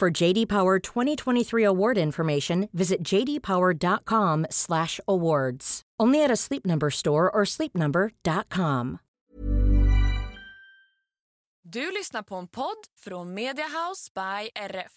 For JD Power 2023 award information, visit jdpower.com/awards. Only at a Sleep Number store or sleepnumber.com. Du lyssnar på en podd från Media House by RF.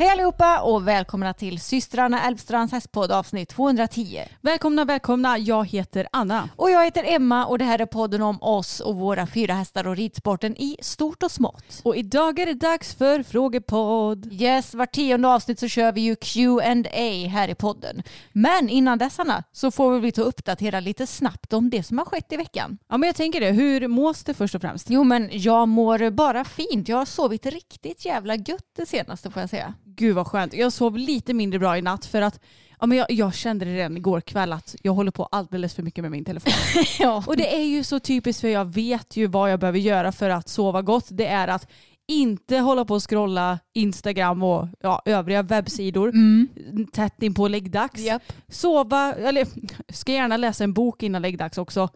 Hej allihopa och välkomna till systrarna Älvstrands hästpodd avsnitt 210. Välkomna, välkomna. Jag heter Anna. Och jag heter Emma och det här är podden om oss och våra fyra hästar och ridsporten i stort och smått. Och idag är det dags för frågepodd. Yes, var tionde avsnitt så kör vi ju Q&A här i podden. Men innan dess Anna, så får vi ta och uppdatera lite snabbt om det som har skett i veckan. Ja, men jag tänker det. Hur mås det först och främst? Jo men jag mår bara fint. Jag har sovit riktigt jävla gött det senaste får jag säga. Gud vad skönt. Jag sov lite mindre bra i natt för att ja, men jag, jag kände det redan igår kväll att jag håller på alldeles för mycket med min telefon. ja. Och det är ju så typiskt för jag vet ju vad jag behöver göra för att sova gott. Det är att inte hålla på och scrolla Instagram och ja, övriga webbsidor Mm. tätt in på läggdags. Japp. Sova, eller ska gärna läsa en bok innan läggdags också.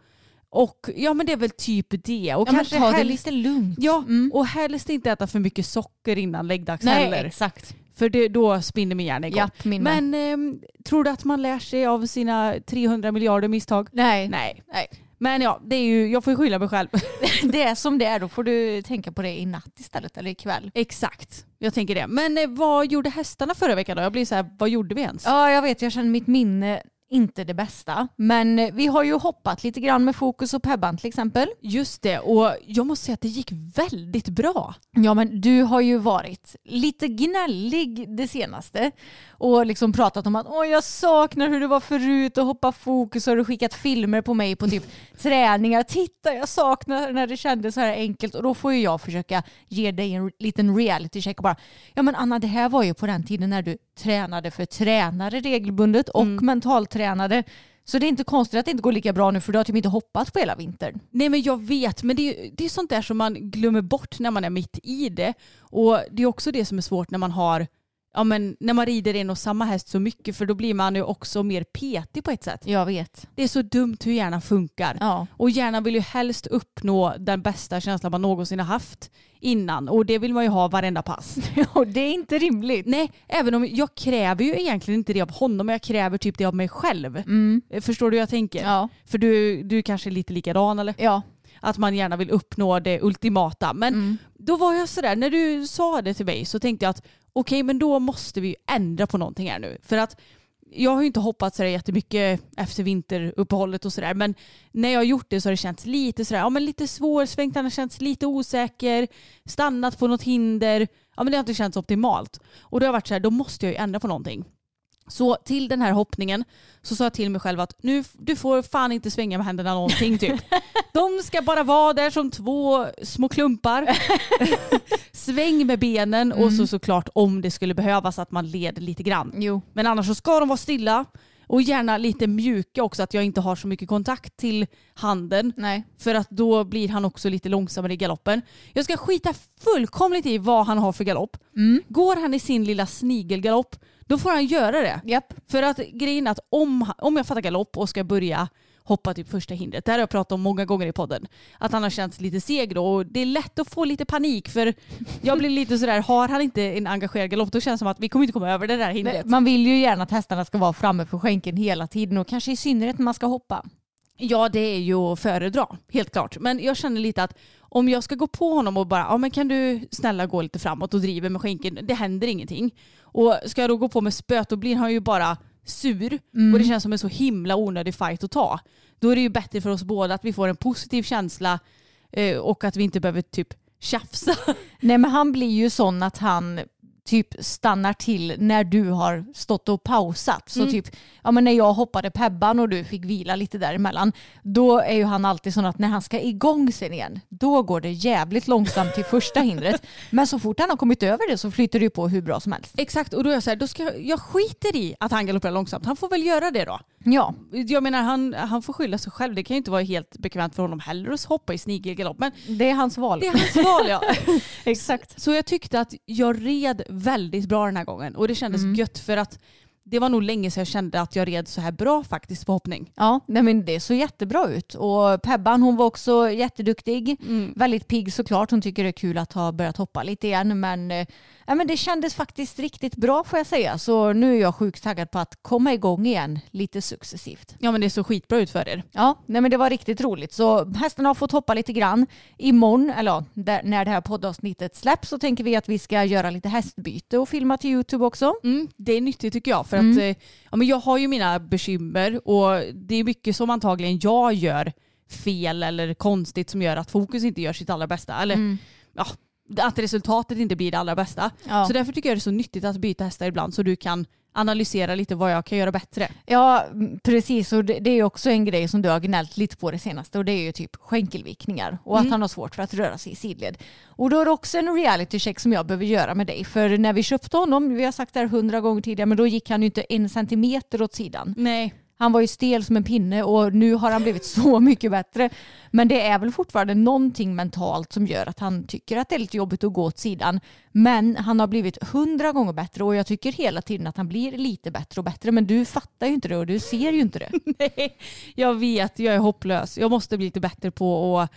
Och ja men det är väl typ det. Och Ja, kanske ta det helst, lite lugnt. Ja, Mm. och helst inte äta för mycket socker innan läggdags Nej, heller. exakt. För det, då spinner min hjärna igång. Japp, min. Men ehm, tror du att man lär sig av sina 300 miljarder misstag? Nej. Nej. Nej. Men ja, det är ju, jag får skylla mig själv. Det är som det är, då får du tänka på det i natt istället eller ikväll. Exakt, jag tänker det. Men eh, vad gjorde hästarna förra veckan då? Jag blir så här, vad gjorde vi ens? Ja, jag vet, jag känner mitt minne inte det bästa. Men vi har ju hoppat lite grann med fokus och Pebban till exempel. Just det, och jag måste säga att det gick väldigt bra. Ja, men du har ju varit lite gnällig det senaste och liksom pratat om att Åh, jag saknar hur det var förut och hoppa fokus och har du skickat filmer på mig på typ träningar. Titta, jag saknar när det kändes så här enkelt och då får ju jag försöka ge dig en liten reality check och bara ja men Anna det här var ju på den tiden när du tränade för tränare regelbundet och mentaltränade. Så det är inte konstigt att det inte går lika bra nu för du har typ inte hoppat på hela vintern. Nej men jag vet, men det är, det är sånt där som man glömmer bort när man är mitt i det. Och det är också det som är svårt när man har Ja men när man rider en och samma häst så mycket för då blir man ju också mer petig på ett sätt. Jag vet. Det är så dumt hur hjärnan funkar. Ja. Och hjärnan vill ju helst uppnå den bästa känslan man någonsin har haft innan. Och det vill man ju ha varenda pass. Och det är inte rimligt. Nej, även om jag kräver ju egentligen inte det av honom, men jag kräver typ det av mig själv. Eh, Förstår du hur jag tänker? Mm. Ja. För du, du kanske är lite likadan eller? Ja. Att man gärna vill uppnå det ultimata. Men Mm. då var jag sådär, när du sa det till mig så tänkte jag att okej men då måste vi ändra på någonting här nu. För att jag har ju inte hoppat sådär jättemycket efter vinteruppehållet och sådär. Men när jag har gjort det så har det känts lite sådär, ja men lite svårsvängt, han har känts lite osäker, stannat på något hinder. Ja men det har inte känts optimalt. Och då har jag varit såhär, då måste jag ju ändra på någonting. Så till den här hoppningen så sa jag till mig själv att nu, du får fan inte svänga med händerna någonting typ. De ska bara vara där som två små klumpar. Sväng med benen och så såklart om det skulle behövas att man leder lite grann. Jo. Men annars så ska de vara stilla och gärna lite mjuka också att jag inte har så mycket kontakt till handen. Nej. För att då blir han också lite långsammare i galoppen. Jag ska skita fullkomligt i vad han har för galopp. Går han i sin lilla snigelgalopp, då får han göra det. Japp. För att grejen är att om, om jag fattar galopp och ska börja hoppa typ första hindret. Det här har jag pratat om många gånger i podden. Att han har känts lite seg då och det är lätt att få lite panik för jag blir lite sådär, har han inte en engagerad galopp då känns det som att vi kommer inte komma över det där hindret. Man vill ju gärna att hästarna ska vara framme för skänken hela tiden och kanske i synnerhet när man ska hoppa. Ja det är ju att föredra, helt klart. Men jag känner lite att om jag ska gå på honom och bara, ja men kan du snälla gå lite framåt och driva med skänken, det händer ingenting. Och ska jag då gå på med spöet då blir han ju bara sur och det känns som en så himla onödig fight att ta. Då är det ju bättre för oss båda att vi får en positiv känsla eh, och att vi inte behöver typ tjafsa. Nej men han blir ju sån att han typ stannar till när du har stått och pausat. Så typ, ja men när jag hoppade pebban och du fick vila lite däremellan, då är ju han alltid sån att när han ska igång sen igen, då går det jävligt långsamt till första hindret. Men så fort han har kommit över det så flyter det ju på hur bra som helst. Exakt och då är jag så här, då ska jag, jag skiter i att han galopperar långsamt. Han får väl göra det då. Ja, Jag menar han, han får skylla sig själv. Det kan ju inte vara helt bekvämt för honom heller att hoppa i snigelgalopp. Men det är hans val. det är hans val ja. Exakt. Så jag tyckte att jag red väldigt bra den här gången och det kändes gött för att det var nog länge sedan jag kände att jag red så här bra faktiskt på hoppning. Ja, nej men det såg jättebra ut. Och Pebban hon var också jätteduktig. Väldigt pigg såklart. Hon tycker det är kul att ha börjat hoppa lite igen. Men, eh, ja, men det kändes faktiskt riktigt bra får jag säga. Så nu är jag sjukt taggad på att komma igång igen lite successivt. Ja men det såg skitbra ut för er. Ja, nej men det var riktigt roligt. Så hästarna har fått hoppa lite grann. Imorgon, eller där, när det här poddavsnittet släpps så tänker vi att vi ska göra lite hästbyte och filma till YouTube också. Mm, det är nyttigt tycker jag för att eh, ja, men jag har ju mina bekymmer och det är mycket som antagligen jag gör fel eller konstigt som gör att fokus inte gör sitt allra bästa. Eller ja, att resultatet inte blir det allra bästa. Ja. Så därför tycker jag det är så nyttigt att byta hästar ibland så du kan analysera lite vad jag kan göra bättre. Ja, mm, precis. Och det, det är också en grej som du har gnällt lite på det senaste och det är ju typ skänkelvikningar och att han har svårt för att röra sig i sidled. Och då är det också en reality check som jag behöver göra med dig. För när vi köpte honom, vi har sagt det här hundra gånger tidigare, men då gick han ju inte en centimeter åt sidan. Nej. Han var ju stel som en pinne och nu har han blivit så mycket bättre. Men det är väl fortfarande någonting mentalt som gör att han tycker att det är lite jobbigt att gå åt sidan. Men han har blivit hundra gånger bättre och jag tycker hela tiden att han blir lite bättre och bättre. Men du fattar ju inte det och du ser ju inte det. Nej, jag vet, jag är hopplös. Jag måste bli lite bättre på att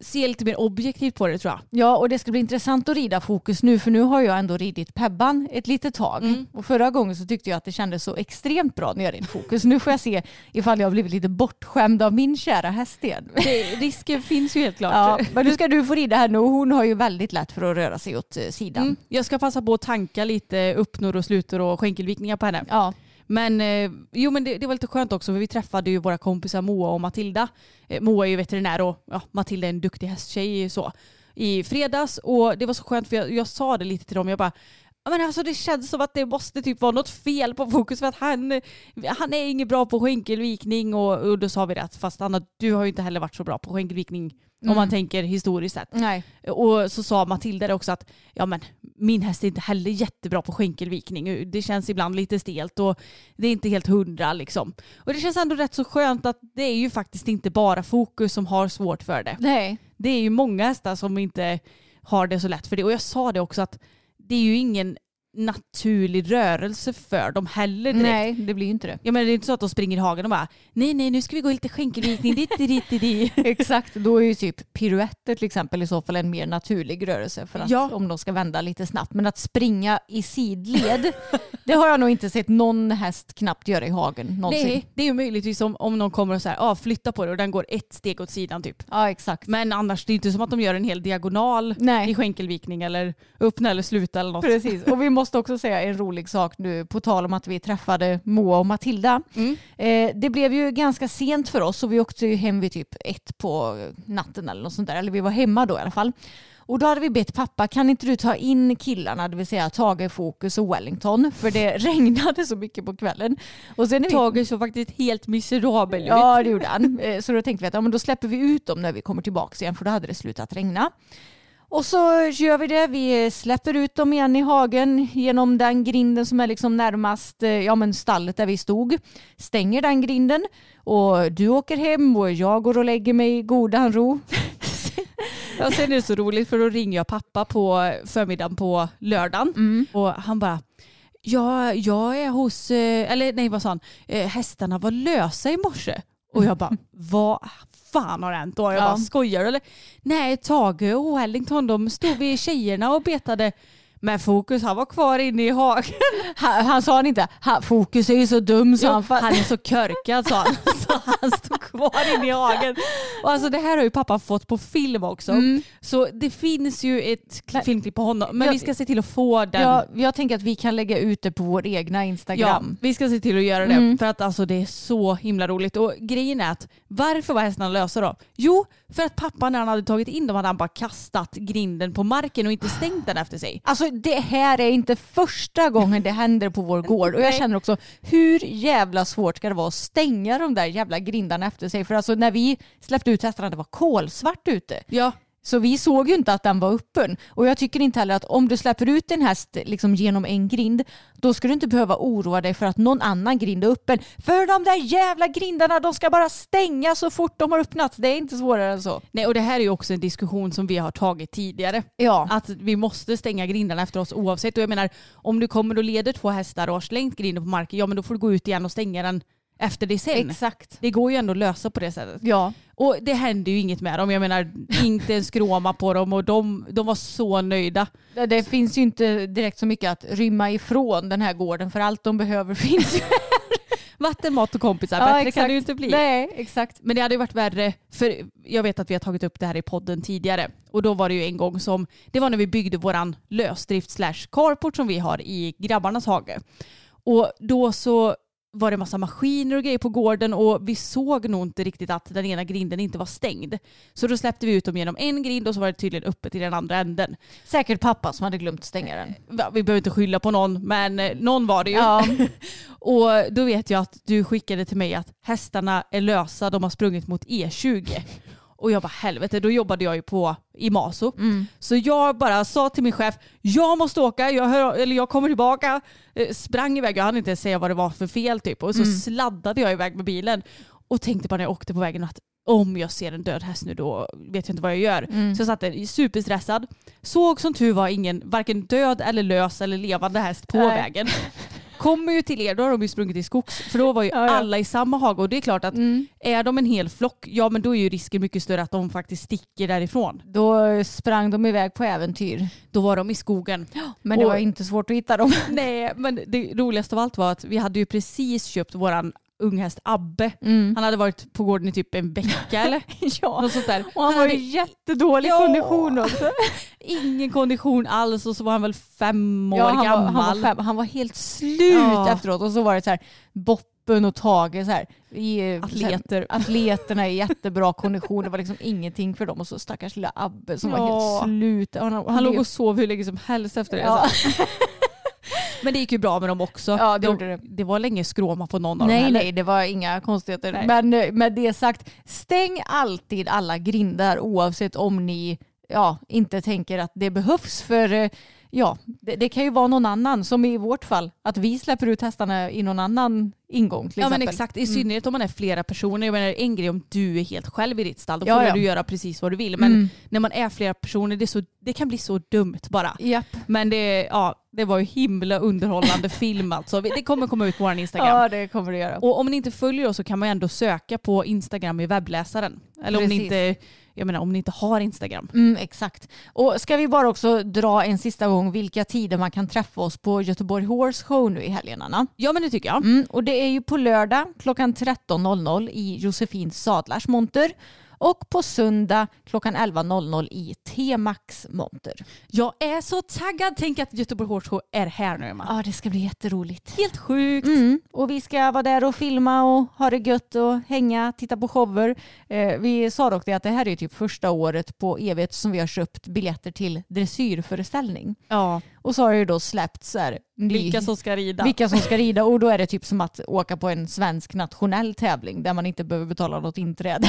se lite mer objektivt på det tror jag. Ja, och det ska bli intressant att rida fokus nu för nu har jag ändå ridit Pebban ett litet tag. Och förra gången så tyckte jag att det kändes så extremt bra när jag red fokus. Nu får jag se ifall jag har blivit lite bortskämd av min kära häst igen. Det, risken finns ju helt klart. Ja, men nu ska du få rida här nu och hon har ju väldigt lätt för att röra sig åt eh, sidan. Mm. Jag ska passa på att tanka lite uppnor och slutor och skänkelvikningar på henne. Ja, men, eh, jo, men det, det var lite skönt också för vi träffade ju våra kompisar Moa och Matilda. Eh, Moa är ju veterinär och ja, Matilda är en duktig hästtjej så, i fredags och det var så skönt för jag, jag sa det lite till dem. Jag bara "Ja, men alltså det känns som att det måste typ vara något fel på fokus för att han, han är inget bra på skänkelvikning och, och då sa vi det att fast Anna du har ju inte heller varit så bra på skänkelvikning om man tänker historiskt sett. nej. Och så sa Matilda det också att ja, men, min häst är inte heller jättebra på skänkelvikning. Det känns ibland lite stelt och det är inte helt hundra liksom. Och det känns ändå rätt så skönt att det är ju faktiskt inte bara fokus som har svårt för det. Nej. Det är ju många hästar som inte har det så lätt för det. Och jag sa det också att det är ju ingen naturlig rörelse för dem heller direkt. nej, det blir ju inte det. Ja, men det är inte så att de springer i hagen och bara nej nej nu ska vi gå lite skänkelvikning dit dit dit dit. Exakt, då är ju typ piruetter till exempel i så fall en mer naturlig rörelse för att Ja. om de ska vända lite snabbt. Men att springa i sidled, det har jag nog inte sett någon häst knappt göra i hagen någonsin. Nej, det är ju möjligtvis om, om någon kommer och säger ah, flytta på det och den går ett steg åt sidan typ. Ja, exakt. Men annars det är inte som att de gör en hel diagonal Nej. i skänkelvikning eller öppna eller sluta eller något. Precis, och vi måste också säga en rolig sak nu på tal om att vi träffade Moa och Matilda. Mm. Eh, det blev ju ganska sent för oss och vi åkte ju hem vid typ ett på natten eller något sånt där. Eller vi var hemma då i alla fall. Och då hade vi bett pappa, kan inte du ta in killarna, det vill säga Tage, Fokus och Wellington? För det regnade så mycket på kvällen. Och sen vi Tage såg faktiskt helt miserabel ut. Ja, det gjorde han. Eh, Så då tänkte vi att ja, men då släpper vi ut dem när vi kommer tillbaka igen för då hade det slutat regna. Och så gör vi det. Vi släpper ut dem igen i hagen genom den grinden som är liksom närmast eh, ja, men stallet där vi stod. Stänger den grinden och du åker hem och jag går och lägger mig i godan ro. Sen är det så roligt för då ringer jag pappa på förmiddagen på lördagen och han bara Ja, jag är hos, eh, eller nej vad sa han, Eh, hästarna var lösa i morse. Och jag bara, vad fan har hänt då? Jag Ja. bara, skojar eller? Nej, Tage och Wellington de stod vid tjejerna och betade. Men Fokus han var kvar inne i hagen. Han, han sa han inte, "Ha, fokus är ju så dum så Ja, han, han är så körkad sa han. Så han stod kvar inne i hagen. Och alltså det här har ju pappa fått på film också. Mm. Så det finns ju ett filmklipp på honom. Men Jag- vi ska se till att få den. Ja, jag tänker att vi kan lägga ut det på vår egna Ja, Instagram. vi ska se till att göra det. Mm. För att alltså det är så himla roligt. Och grejen är att varför var hästarna lösa då? Jo, för att pappa när han hade tagit in dem hade han bara kastat grinden på marken och inte stängt den efter sig. Alltså det här är inte första gången det händer på vår gård. Och jag känner också hur jävla svårt ska det vara att stänga de där jävla grindarna efter sig? För alltså när vi släppte ut hästarna det var kolsvart ute. Ja, Så vi såg ju inte att den var öppen. Och jag tycker inte heller att om du släpper ut en häst liksom genom en grind, då ska du inte behöva oroa dig för att någon annan grind är öppen. För de där jävla grindarna, de ska bara stänga så fort de har öppnats. Det är inte svårare än så. nej och det här är ju också en diskussion som vi har tagit tidigare. Ja. Att vi måste stänga grindarna efter oss oavsett. Och jag menar, om du kommer och leder två hästar och har slängt grinden på marken, ja men då får du gå ut igen och stänga den efter det sen. Exakt. Det går ju ändå att lösa på det sättet. Ja. Och det hände ju inget med dem. Jag menar, inte en skråma på dem och de, de var så nöjda. Det, det finns ju inte direkt så mycket att rymma ifrån den här gården för allt de behöver finns ju. Vatten, mat och kompisar. Bättre kan det ju inte bli. Nej, exakt. Men det hade ju varit värre, för jag vet att vi har tagit upp det här i podden tidigare. Och då var det ju en gång som, det var när vi byggde våran lösdrift slash carport som vi har i grabbarnas hage. Och då så var det massa maskiner och grejer på gården och vi såg nog inte riktigt att den ena grinden inte var stängd. Så då släppte vi ut dem genom en grind och så var det tydligen öppet i den andra änden. Säkert pappa som hade glömt stänga den. Va, Vi behöver inte skylla på någon, men eh, någon var det ju. Ja. Och då vet jag att du skickade till mig att hästarna är lösa, de har sprungit mot E20. Och jag bara helvete, då jobbade jag ju på i Maso. Mm. Så jag bara sa till min chef, jag måste åka, jag, hör, eller jag kommer tillbaka. Eh, Sprang iväg, jag hann inte säga vad det var för fel typ. Och så Mm. sladdade jag iväg med bilen. Och tänkte bara när jag åkte på vägen att om jag ser en död häst nu då vet jag inte vad jag gör. Mm. Så jag satt där superstressad. Såg som tur var ingen varken död eller lös eller levande häst på Nej. vägen. Kommer ju till er, då har de ju sprungit i skogs. För då var ju Ja, ja. alla i samma hage och det är klart att Mm. är de en hel flock, ja men då är ju risken mycket större att de faktiskt sticker därifrån. Då sprang de iväg på äventyr. Då var de i skogen. Men det Och- var inte svårt att hitta dem. Nej, men det roligaste av allt var att vi hade ju precis köpt våran unghäst Abbe. Mm. Han hade varit på gården i typ en vecka eller Ja. något sånt där. Och han var hade jättedålig Ja. kondition också. ingen kondition alls och så var han väl fem år Ja, han, var, gammal. han, var fem, han var helt slut Ja. efteråt och så var det så här Boppen och Tage så här, i, eh, Atleter. Så här, atleterna i jättebra kondition. Det var liksom ingenting för dem och så stackars lilla Abbe som var helt slut. Han, han, Han låg och sov hur länge som helst efter det. Men det gick ju bra med dem också. Ja, det det. det var länge skråma på någon av dem Nej, heller. nej, det var inga konstigheter. Nej. Men eh, med det sagt, stäng alltid alla grindar oavsett om ni ja, inte tänker att det behövs. För eh, ja, det, det kan ju vara någon annan, som i vårt fall, att vi släpper ut hästarna i någon annan ingång till Ja men exempel. exakt, i Mm. synnerhet om man är flera personer. Jag menar en grej om du är helt själv i ditt stall, då får ja. du göra precis vad du vill. Men Mm. när man är flera personer, det, så, det kan bli så dumt bara. Japp. Men det, ja, det var ju himla underhållande film alltså. Det kommer komma ut på vår Instagram. Ja, det kommer det göra. Och om ni inte följer oss så kan man ändå söka på Instagram i webbläsaren. Eller om ni, Precis. inte, jag menar, om ni inte har Instagram. Mm, exakt. Och ska vi bara också dra en sista gång vilka tider man kan träffa oss på Göteborg Horse Show nu i helgen, Anna? Ja men det tycker jag. Mm, och det är ju på lördag klockan 13.00 i Josefins Sadlars monter och på söndag klockan 11.00 i T-Max monter. Jag är så taggad. Tänk att Göteborg Horse Show är här nu Emma. Ja, det ska bli jätteroligt. Helt sjukt. Mm. Och vi ska vara där och filma och ha det gött och hänga, titta på shower. Eh, vi sa dock det att det här är typ första året på evigt som vi har köpt biljetter till dressyrföreställning. Ja, Och så har det ju då släppt så här, vilka som ska rida. vilka som ska rida och då är det typ som att åka på en svensk nationell tävling där man inte behöver betala något inträde.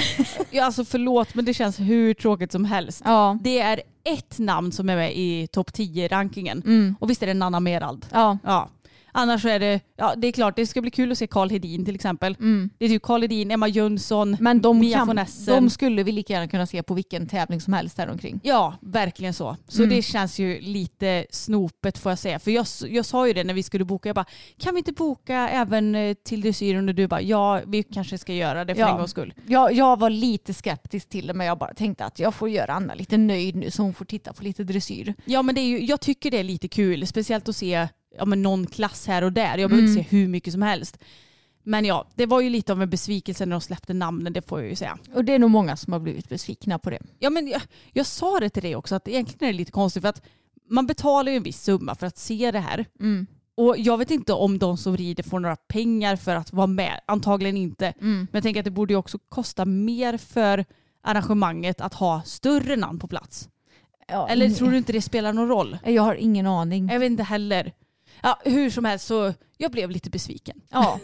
Ja, alltså förlåt men det känns hur tråkigt som helst. Ja. Det är ett namn som är med i topp 10-rankingen. Mm. Och visst är det Nanna Merald? Ja. Ja. Annars så är det, ja det är klart det ska bli kul att se Karl Hedin till exempel. Mm. Det är typ Karl Hedin, Emma Jönsson, Men de, Mia kan, von Essen. de skulle vi lika gärna kunna se på vilken tävling som helst här omkring. Ja, verkligen så. Så Mm. det känns ju lite snopet får jag säga. För jag, jag sa ju det när vi skulle boka, jag bara, kan vi inte boka även eh, till dressyren? Och du bara, ja vi kanske ska göra det för Ja. en gångs skull. Jag, jag var lite skeptisk till det men jag bara tänkte att jag får göra Anna lite nöjd nu så hon får titta på lite dressyr. Ja men det är ju, jag tycker det är lite kul, speciellt att se ja, men någon klass här och där. Jag behöver inte Mm. se hur mycket som helst. Men ja, det var ju lite av en besvikelse när de släppte namnen, det får jag ju säga. Och det är nog många som har blivit besvikna på det. Ja, men jag, jag sa det till dig också, att egentligen är det lite konstigt för att man betalar ju en viss summa för att se det här. Mm. Och jag vet inte om de som rider får några pengar för att vara med. Antagligen inte. Mm. Men jag tänker att det borde ju också kosta mer för arrangemanget att ha större namn på plats. Ja, Eller tror du inte det spelar någon roll? Jag har ingen aning. Jag vet inte heller. Ja, hur som helst så jag blev lite besviken. Ja.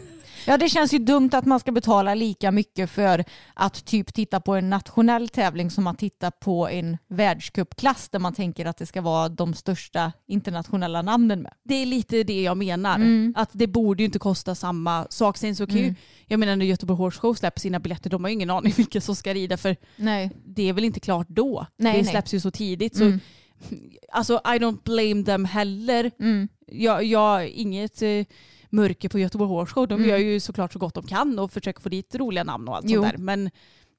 ja, det känns ju dumt att man ska betala lika mycket för att typ titta på en nationell tävling som att titta på en världscupklass där man tänker att det ska vara de största internationella namnen med. Det är lite det jag menar. Mm. Att det borde ju inte kosta samma sak. Sen så kan ju, Mm. jag menar när Göteborg Horse Show släpper sina biljetter, de har ju ingen aning vilka som ska rida för Nej. det är väl inte klart då. Nej, det nej. släpps ju så tidigt. Så, Mm. Alltså I don't blame them heller. Mm. Jag, jag inget eh, mörker på Göteborg Horse Show. De Mm. gör ju såklart så gott de kan och försöker få dit roliga namn och allt Jo. sånt där. Men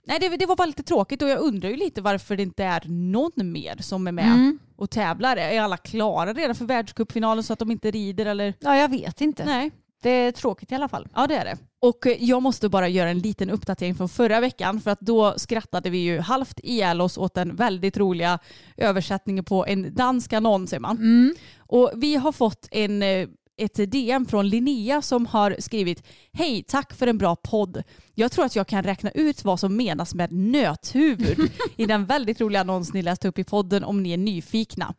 nej, det, det var bara lite tråkigt och jag undrar ju lite varför det inte är någon mer som är med Mm. och tävlar. Är alla klara redan för världscupfinalen så att de inte rider eller? Ja, jag vet inte. Nej. Det är tråkigt i alla fall. Ja det är det. Och eh, jag måste bara göra en liten uppdatering från förra veckan för att då skrattade vi ju halvt ihjäl oss åt den väldigt roliga översättningen på en dansk annons man. Mm. Och vi har fått en, eh, ett DM från Linnea som har skrivit Hej, tack för en bra podd. Jag tror att jag kan räkna ut vad som menas med nöthuvud i den väldigt roliga annons ni läste upp i podden om ni är nyfikna.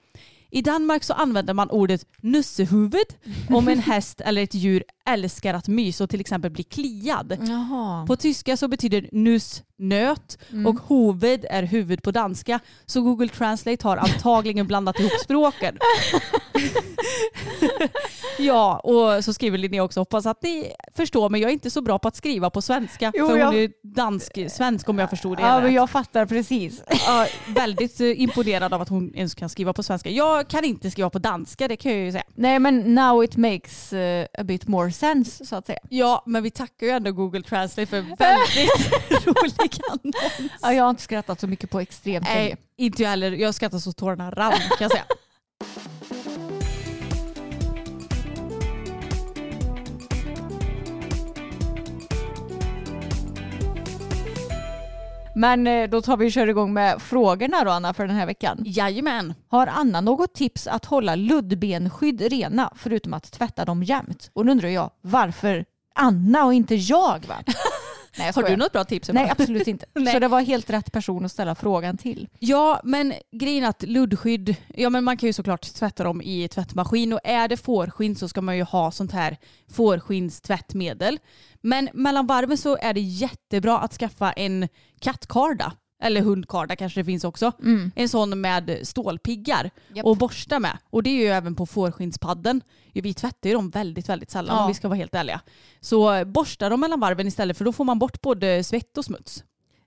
I Danmark så använder man ordet nussehuvud om en häst eller ett djur älskar att mysa och till exempel bli kliad. Jaha. På tyska så betyder nuss nöt Mm. och hoved är huvud på danska. Så Google Translate har antagligen blandat ihop språken. ja, och så skriver Linnea också, hoppas att ni förstår mig. Jag är inte så bra på att skriva på svenska. Jo, för hon jag- är dansk, svensk om jag förstod det Ja, men rätt. jag fattar precis. Ja, väldigt eh, imponerad av att hon ens kan skriva på svenska. Jag kan inte skriva på danska, det kan jag ju säga. Nej, men now it makes eh, a bit more sense så att säga. Ja, men vi tackar ju ändå Google Translate för väldigt rolig annons. Ja, jag har inte skrattat så mycket på extremt länge. Nej, inte jag heller. Jag skrattar så tårarna rann kan jag säga. Men eh, då tar vi och kör igång med frågorna då Anna för den här veckan. Jajamän. Har Anna något tips att hålla luddbenskydd rena förutom att tvätta dem jämt? Och då undrar jag varför Anna och inte jag? Va? Nej, Har du något bra tips? Nej, absolut inte. Nej. Så det var helt rätt person att ställa frågan till. Ja, men grejen att luddskydd, ja men man kan ju såklart tvätta dem i tvättmaskin och är det fårskinn så ska man ju ha sånt här fårskinnstvättmedel. Men mellan varven så är det jättebra att skaffa en kattkarda. Eller hundkarda kanske det finns också. En sån med stålpiggar Japp. och borsta med. Och det är ju även på fårskinnspadden. Vi tvättar ju dem väldigt, väldigt sällan Ja. om vi ska vara helt ärliga. Så borsta dem mellan varven istället för då får man bort både svett och smuts.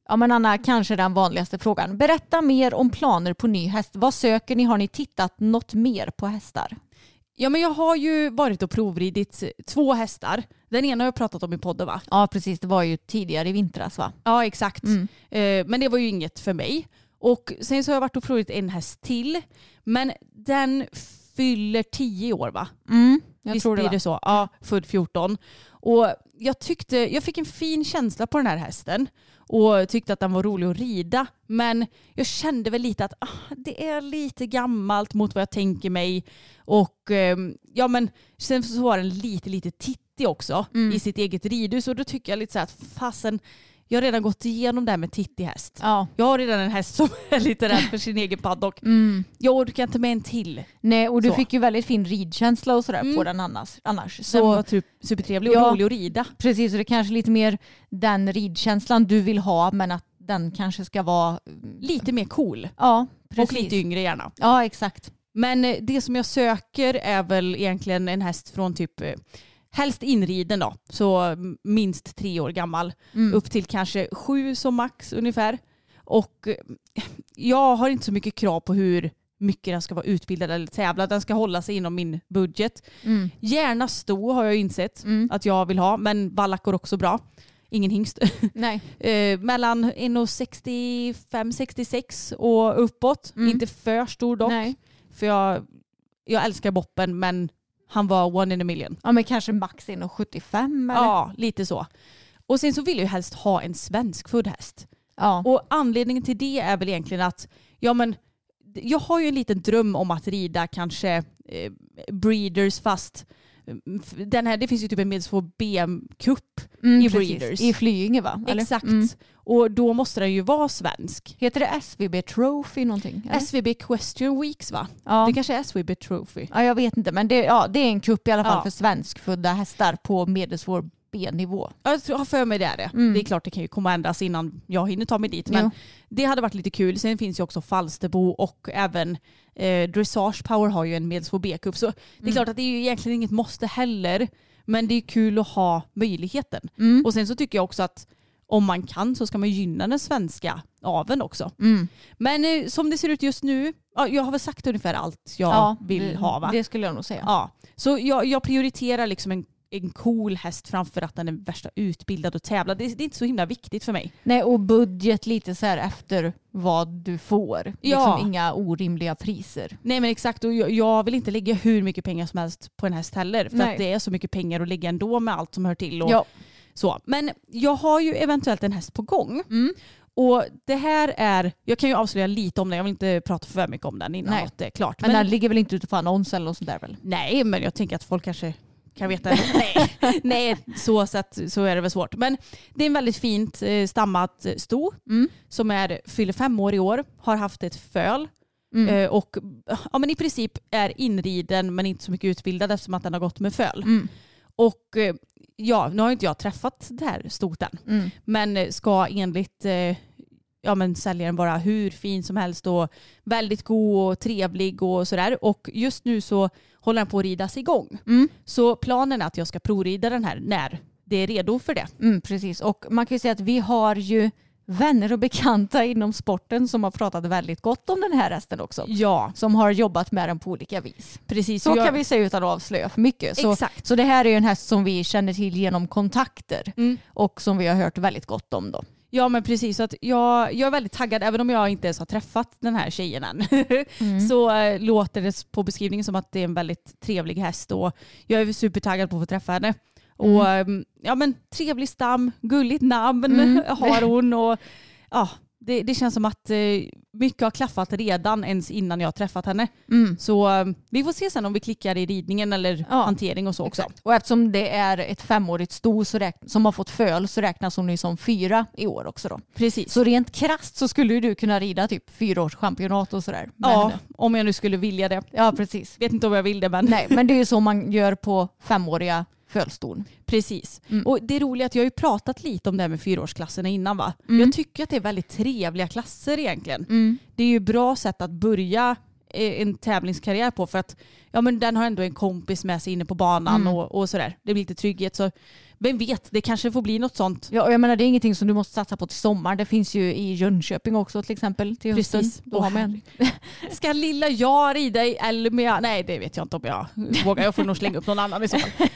Ja men Anna, kanske den vanligaste frågan. Berätta mer om planer på ny häst. Vad söker ni? Har ni tittat något mer på hästar? Ja men jag har ju varit och provridit två hästar. Den ena har jag pratat om i podden va? Ja precis, det var ju tidigare i vintras va? Ja exakt. Mm. Eh, men det var ju inget för mig. Och sen så har jag varit och provridit en häst till. Men den fyller 10 år va? Mm, jag Visst tror det blir det så? Ja, född 14. Och jag tyckte, jag fick en fin känsla på den här hästen och tyckte att den var rolig att rida. Men jag kände väl lite att ah, det är lite gammalt mot vad jag tänker mig. Och ehm, ja men sen så var den lite, lite tittig också Mm. i sitt eget ridhus och då tycker jag lite så här att fasen, jag har redan gått igenom det här med tittig häst. Ja. Jag har redan en häst som är lite rädd för sin egen paddock. Mm. Jag orkar inte med en till. Nej, och du Så. fick ju väldigt fin ridkänsla och sådär Mm. på den annars. annars. Den Så var typ supertrevlig och Ja. rolig att rida. precis, så det är kanske lite mer den ridkänslan du vill ha men att den kanske ska vara... Lite mer cool. Ja, precis. Och lite yngre gärna. Ja, exakt. Men eh, det som jag söker är väl egentligen en häst från typ eh, helst inriden då, så minst tre år gammal. Mm. Upp till kanske sju som max ungefär. Och eh, jag har inte så mycket krav på hur mycket den ska vara utbildad eller tävla. Den ska hålla sig inom min budget. Mm. Gärna sto har jag insett Mm. att jag vill ha, men vallack går också bra. Ingen hingst. Nej. Eh, mellan 1,65-66 och uppåt. Mm. Inte för stor dock. Nej. För jag, jag älskar Boppen men han var one in a million. Ja men kanske max 1,75 eller? Ja, lite så. Och sen så vill jag ju helst ha en svensk född häst. Ja. Och anledningen till det är väl egentligen att ja, men, jag har ju en liten dröm om att rida kanske eh, breeders fast den här, det finns ju typ en medelsvår BM-cup. Mm, i precis. Breeders. I Flyinge va? Eller? Exakt. Mm. Och då måste den ju vara svensk. Heter det SVB Trophy någonting? eller? SVB Question Weeks va? ja. Det kanske är SVB Trophy. ja, jag vet inte men det, ja, det är en kupp i alla fall Ja. för svenskfödda hästar på medelsvår B-nivå. Jag har för mig det är det. Mm. Det är klart det kan ju komma ändras innan jag hinner ta mig dit. Men Jo. det hade varit lite kul. Sen finns ju också Falsterbo och även eh, Dressage Power har ju en medelsvår B-cup. Så det är Mm. klart att det är ju egentligen inget måste heller. Men det är kul att ha möjligheten. Mm. Och sen så tycker jag också att om man kan så ska man gynna den svenska aveln också. Mm. Men eh, som det ser ut just nu, ja, jag har väl sagt ungefär allt jag Ja, vill ha va? Det skulle jag nog säga. Ja, så jag, jag prioriterar liksom en, en cool häst framför att den är värsta utbildad och tävlar. Det, det är inte så himla viktigt för mig. Nej, och budget lite så här efter vad du får. Ja. Liksom inga orimliga priser. Nej men exakt och jag, jag vill inte lägga hur mycket pengar som helst på en häst heller. För Nej. att det är så mycket pengar att lägga ändå med allt som hör till. Och Ja. så. Men jag har ju eventuellt en häst på gång. Mm. Och det här är, jag kan ju avslöja lite om den, jag vill inte prata för mycket om den innan Nej. något är klart. Men, den ligger väl inte ute på annons eller något sånt där väl? Nej, men jag tänker att folk kanske kan veta. nej, nej så, sett, så är det väl svårt. Men det är en väldigt fint eh, stammat sto Mm. som är, fyller fem år i år, har haft ett föl Mm. eh, och ja, men i princip är inriden men inte så mycket utbildad eftersom att den har gått med föl. Mm. Och eh, ja, nu har inte jag träffat det här stot än, Mm. men ska enligt eh, ja, men säljaren vara hur fin som helst och väldigt god och trevlig och sådär. Och just nu så håller den på att ridas igång. Mm. Så planen är att jag ska provrida den här när det är redo för det. Mm, precis, och man kan ju säga att vi har ju vänner och bekanta inom sporten som har pratat väldigt gott om den här hästen också. Ja, Som har jobbat med den på olika vis. precis. Så jag, kan vi säga utan att avslöja för mycket. Så, Exakt. så det här är ju en häst som vi känner till genom kontakter Mm. och som vi har hört väldigt gott om då. Ja men precis, så att jag, jag är väldigt taggad även om jag inte ens har träffat den här tjejen än. Mm. Så äh, låter det på beskrivningen som att det är en väldigt trevlig häst och jag är supertaggad på att få träffa henne. Och ähm, ja men trevlig stam, gulligt namn Mm. har hon och ja, det, det känns som att eh, mycket har klaffat redan ens innan jag har träffat henne. Mm. Så eh, vi får se sen om vi klickar i ridningen eller Ja, hantering och så också. Exakt. Och eftersom det är ett femårigt sto som har fått föl så räknas hon ju som fyra i år också då. Precis. Så rent krasst så skulle du kunna rida typ fyraårschampionat och sådär. ja, henne. om jag nu skulle vilja det. ja, precis. Vet inte om jag vill det men Nej, men det är ju så man gör på femåriga fölston. Precis. Mm. Och det roliga är att jag har ju pratat lite om det här med fyraårsklasserna innan va? Mm. Jag tycker att det är väldigt trevliga klasser egentligen. Det är ju bra sätt att börja en tävlingskarriär på för att ja, men den har ändå en kompis med sig inne på banan Mm. och, och sådär. Det blir lite trygghet. Så vem vet, det kanske får bli något sånt. Ja, och jag menar det är ingenting som du måste satsa på till sommar. Det finns ju i Jönköping också till exempel till hösten. Precis. Då har man Ska lilla jag rida i Elmia? Nej det vet jag inte om jag vågar. Jag får nog slänga upp någon annan i så fall.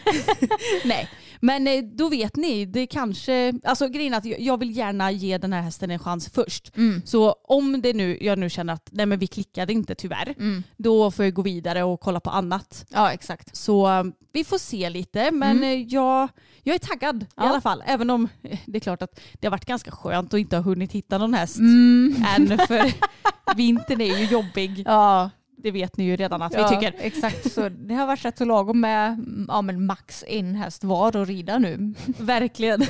Nej. Men eh, då vet ni, det kanske, alltså grejen är att jag- vill gärna ge den här hästen en chans först. Mm. Så om det nu, jag nu känner att nej men vi klickade inte tyvärr, Mm. då får jag gå vidare och kolla på annat. Ja, exakt. Så eh, vi får se lite, men eh, jag, jag är taggad i Ja. alla fall. Även om det är klart att det har varit ganska skönt att inte ha hunnit hitta någon häst Mm. än, för vintern är ju jobbig. Ja, Det vet ni ju redan att ja, vi tycker. Exakt, så det har varit rätt så lagom med ja, men max en häst var att rida nu. Verkligen.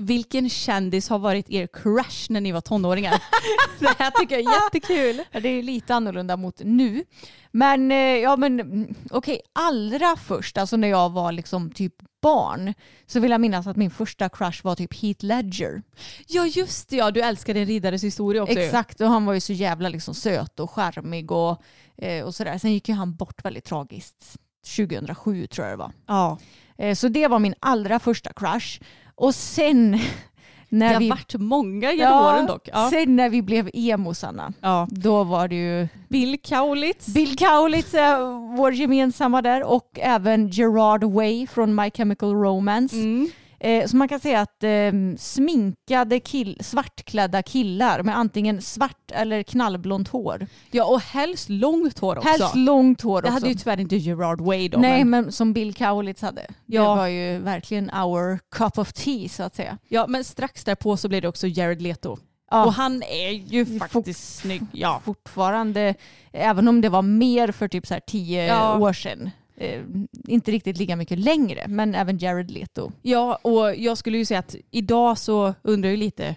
Vilken kändis har varit er crush när ni var tonåringar? det här tycker jag är jättekul. Det är lite annorlunda mot nu. Men eh, ja men mm, okej, allra först, alltså när jag var liksom typ barn, så vill jag minnas att min första crush var typ Heath Ledger. Ja just det, ja, du älskar en riddares historia också. Exakt, och han var ju så jävla liksom söt och charmig och, eh, och sådär. Sen gick ju han bort väldigt tragiskt 2007 tror jag det var. Ja. Eh, så det var min allra första crush. Och sen Det när har vi, varit många genom åren dock. Ja. sen när vi blev emosarna, Ja. då var det ju Bill Kaulitz. Bill Kaulitz, eh, vår gemensamma där, och även Gerard Way från My Chemical Romance. Mm. Eh, så man kan säga att eh, sminkade kill, svartklädda killar med antingen svart eller knallblont hår. Ja och helst långt hår också. Helst långt hår det också. hade ju tyvärr inte Gerard Way då. Nej, men, men som Bill Kaulitz hade. Ja. Det var ju verkligen our cup of tea så att säga. ja, men strax därpå så blev det också Jared Leto. Ja, Och han är ju Fort- faktiskt snygg. Ja. fortfarande, även om det var mer för typ så här tio Ja. år sedan. Eh, inte riktigt lika mycket längre, men även Jared Leto. ja, och jag skulle ju säga att idag så undrar jag lite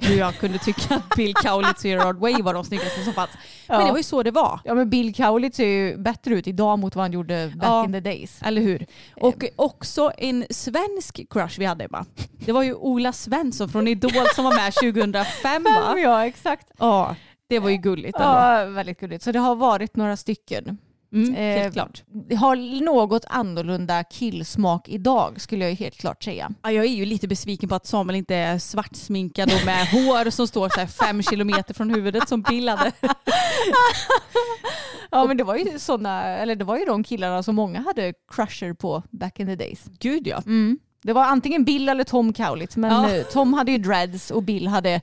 hur jag kunde tycka att Bill Kaulitz och Gerard Way var de snyggaste som fanns. Men Ja. det var ju så det var. Ja men Bill Kaulitz ser ju bättre ut idag mot vad han gjorde back Ja. in the days. Eller hur? Och också en svensk crush vi hade Emma. Det var ju Ola Svensson från Idol som var med 2005 va? Ja exakt. Ja, det var ju gulligt ändå. Ja, väldigt gulligt. Så det har varit några stycken. Mm, Eh, helt klart. Har något annorlunda killsmak idag skulle jag ju helt klart säga. Ja, jag är ju lite besviken på att Samuel inte är svartsminkad och med hår som står så fem kilometer från huvudet som Bill hade. Ja men det var ju sådana, eller det var ju de killarna som många hade crusher på back in the days. Gud ja. Mm. Det var antingen Bill eller Tom Kaulitz men Ja. Tom hade ju dreads och Bill hade,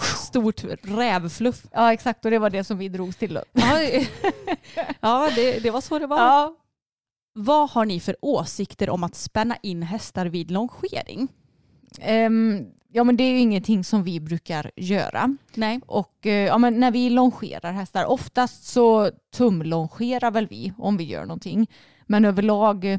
Stort rävfluff. ja exakt och det var det som vi drogs till. Ja, det, det var så det var. Ja. Vad har ni för åsikter om att spänna in hästar vid longering? Ehm, ja men det är ju ingenting som vi brukar göra. Nej. Och eh, ja, men när vi longerar hästar, oftast så tumlongerar väl vi om vi gör någonting. Men överlag, eh,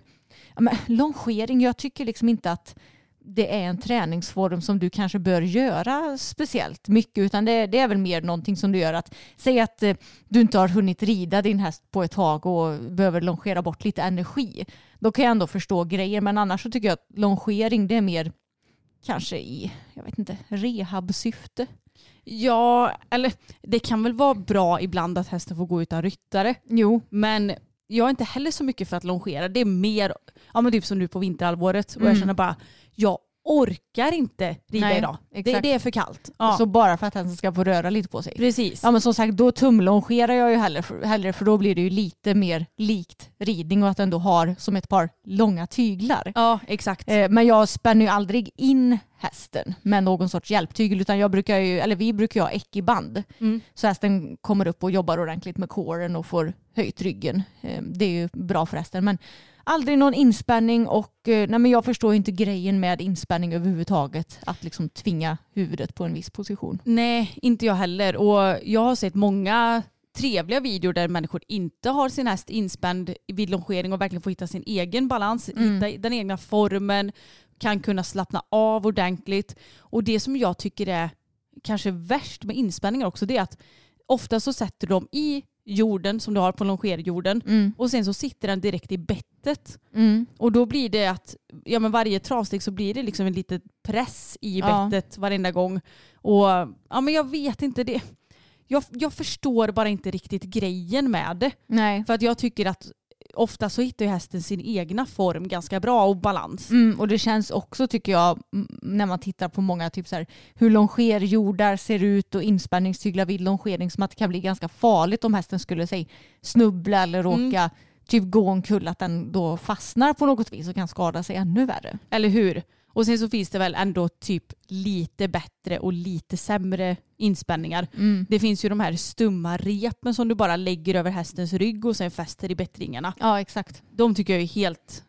ja, men longering, jag tycker liksom inte att det är en träningsform som du kanske bör göra speciellt mycket utan det, det är väl mer någonting som du gör att säg att eh, du inte har hunnit rida din häst på ett tag och behöver longera bort lite energi. Då kan jag ändå förstå grejer men annars så tycker jag att longering det är mer kanske i, jag vet inte, rehabsyfte. Ja, eller det kan väl vara bra ibland att hästen får gå utan ryttare. Jo, Men jag är inte heller så mycket för att longera. Det är mer, ja men typ som nu på vinterhalvåret. Och jag Mm. känner bara, jag orkar inte rida Nej, idag. Det, det är för kallt. Ja, Så bara för att den ska få röra lite på sig. precis. Ja men som sagt då tumlongerar jag ju hellre för, hellre för då blir det ju lite mer likt ridning och att den då har som ett par långa tyglar. Ja, exakt. Eh, Men jag spänner ju aldrig in hästen med någon sorts hjälptygel utan jag brukar ju, eller vi brukar ju ha ekiband. Mm. Så hästen kommer upp och jobbar ordentligt med kåren och får höjt ryggen. Eh, Det är ju bra för hästen men aldrig någon inspänning och eh, nej men jag förstår inte grejen med inspänning överhuvudtaget. Att liksom tvinga huvudet på en viss position. Nej, inte jag heller. Och jag har sett många trevliga videor där människor inte har sin häst inspänd vid longering och verkligen får hitta sin egen balans, Mm. hitta den egna formen, kan kunna slappna av ordentligt. Och det som jag tycker är kanske värst med inspänningar också det är att ofta så sätter de i jorden som du har på longerjorden Mm. och sen så sitter den direkt i bettet. Mm. Och då blir det att ja, men varje travsteg så blir det liksom en liten press i Ja. bettet varenda gång. Och ja, men jag vet inte det. Jag, jag förstår bara inte riktigt grejen med det. Nej. För att jag tycker att ofta så hittar ju hästen sin egna form ganska bra och balans. Mm, och det känns också tycker jag mm, när man tittar på många typ så här, hur longerjordar ser ut och inspänningstyglar vid longering som att det kan bli ganska farligt om hästen skulle säg, snubbla eller Mm. råka typ gå omkull att den då fastnar på något vis och kan skada sig ännu värre. Eller hur? Och sen så finns det väl ändå typ lite bättre och lite sämre inspänningar. Mm. Det finns ju de här stumma repen som du bara lägger över hästens rygg och sen fäster i bettringarna. Ja exakt. De tycker jag är helt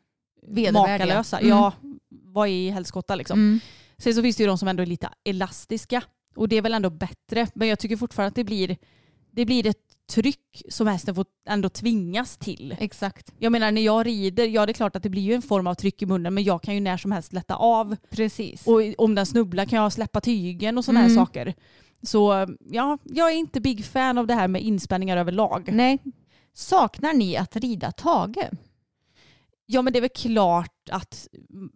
Vedervärdiga. makalösa. Mm. Ja, vad är helskotta liksom. Mm. Sen så finns det ju de som ändå är lite elastiska och det är väl ändå bättre. Men jag tycker fortfarande att det blir, det blir ett tryck som hästen får ändå tvingas till. Exakt. Jag menar när jag rider, ja det är klart att det blir ju en form av tryck i munnen men jag kan ju när som helst lätta av. Precis. Och om den snubblar kan jag släppa tygen och sådana Mm. här saker. Så ja, jag är inte big fan av det här med inspänningar överlag. Nej. Saknar ni att rida Tage? Ja men det är väl klart att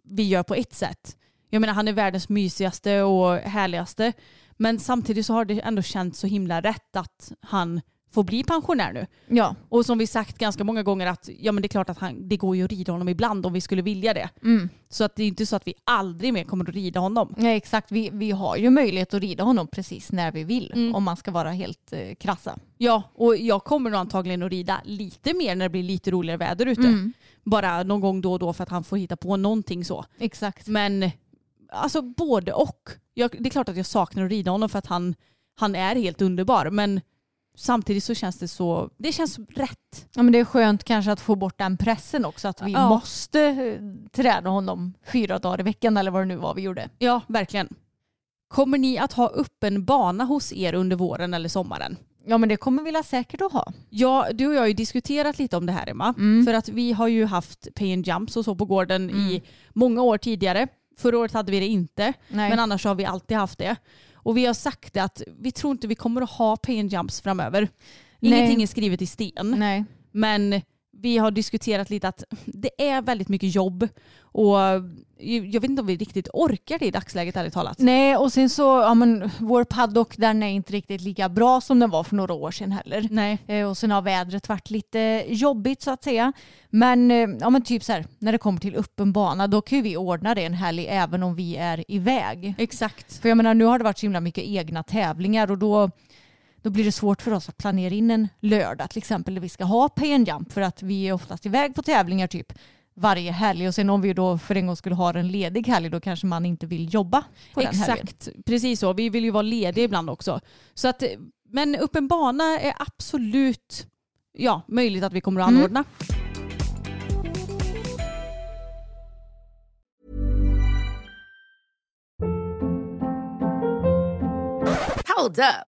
vi gör på ett sätt. Jag menar han är världens mysigaste och härligaste. Men samtidigt så har det ändå känts så himla rätt att han får bli pensionär nu. Ja. Och som vi sagt ganska många gånger att ja men det är klart att han, det går ju att rida honom ibland om vi skulle vilja det. Mm. Så att det är inte så att vi aldrig mer kommer att rida honom. Nej, exakt. Vi, vi har ju möjlighet att rida honom precis när vi vill. Mm. Om man ska vara helt eh, krassa. Ja, och jag kommer nog antagligen att rida lite mer när det blir lite roligare väder ute. Mm. Bara någon gång då och då för att han får hitta på någonting så. Exakt. Men alltså både och. Jag, det är klart att jag saknar att rida honom för att han, han är helt underbar. Men samtidigt så känns det så, det känns rätt. Ja, men det är skönt kanske att få bort den pressen också. Att vi Ja. måste eh, träna honom fyra dagar i veckan eller vad det nu var vi gjorde. Ja, verkligen. Kommer ni att ha öppen bana hos er under våren eller sommaren? Ja men det kommer vi säkert att ha. Ja, du och jag har ju diskuterat lite om det här Emma. Mm. För att vi har ju haft pay and jumps och så på gården Mm. i många år tidigare. Förra året hade vi det inte, Nej. men annars har vi alltid haft det. Och vi har sagt att vi tror inte vi kommer att ha pay and jumps framöver. Nej. Ingenting är skrivet i sten. Nej. Men vi har diskuterat lite att det är väldigt mycket jobb och jag vet inte om vi riktigt orkar det i dagsläget ärligt talat. Nej och sen så, ja men vår paddock den är inte riktigt lika bra som den var för några år sedan heller. Nej. Eh, Och sen har vädret varit lite jobbigt så att säga. Men, eh, ja, men typ så här, när det kommer till öppen bana då kan ju vi ordna det en helg även om vi är iväg. Exakt. För jag menar nu har det varit så himla mycket egna tävlingar och då, då blir det svårt för oss att planera in en lördag till exempel där vi ska ha pay jump för att vi är oftast iväg på tävlingar typ varje helg och sen om vi då för en gång skulle ha en ledig helg då kanske man inte vill jobba på den helgen. Exakt, precis så. Vi vill ju vara lediga ibland också. Så att, men öppen bana är absolut ja, möjligt att vi kommer att Mm. anordna. Hold up.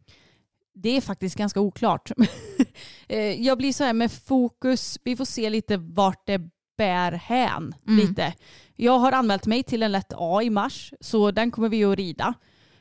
Det är faktiskt ganska oklart. Eh, jag blir så här med fokus, vi får se lite vart det bär hän. Mm. Lite. Jag har anmält mig till en lätt A i mars så den kommer vi att rida.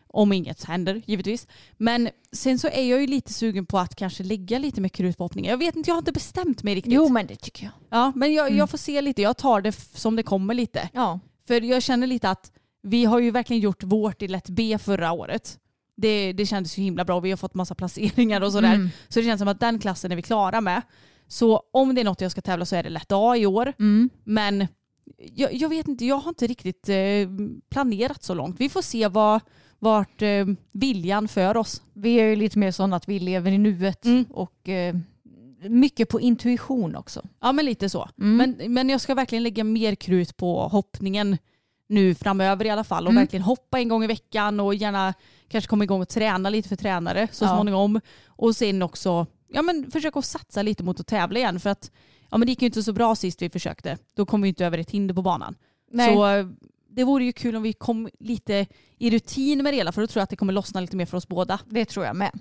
Om inget händer givetvis. Men sen så är jag ju lite sugen på att kanske lägga lite mer krut på hoppningen. Jag vet inte, jag har inte bestämt mig riktigt. Jo men det tycker jag. Ja, men jag, Mm. jag får se lite. Jag tar det som det kommer lite. Ja. För jag känner lite att vi har ju verkligen gjort vårt i lätt B förra året. Det, det kändes ju himla bra. Vi har fått massa placeringar och sådär. Mm. Så det känns som att den klassen är vi klara med. Så om det är något jag ska tävla så är det lätt A i år. Mm. Men jag, jag vet inte, jag har inte riktigt eh, planerat så långt. Vi får se vad, vart eh, viljan för oss. Vi är ju lite mer sådana att vi lever i nuet Mm. och eh, mycket på intuition också. Ja men lite så. Mm. Men, men jag ska verkligen lägga mer krut på hoppningen nu framöver i alla fall och Mm. verkligen hoppa en gång i veckan och gärna kanske komma igång och träna lite för tränare så Ja. småningom. Och sen också ja, men försöka att satsa lite mot att tävla igen för att ja, men det gick ju inte så bra sist vi försökte. Då kom vi inte över ett hinder på banan. Nej. Så eh, det vore ju kul om vi kom lite i rutin med det hela för då tror jag att det kommer lossna lite mer för oss båda. Det tror jag med.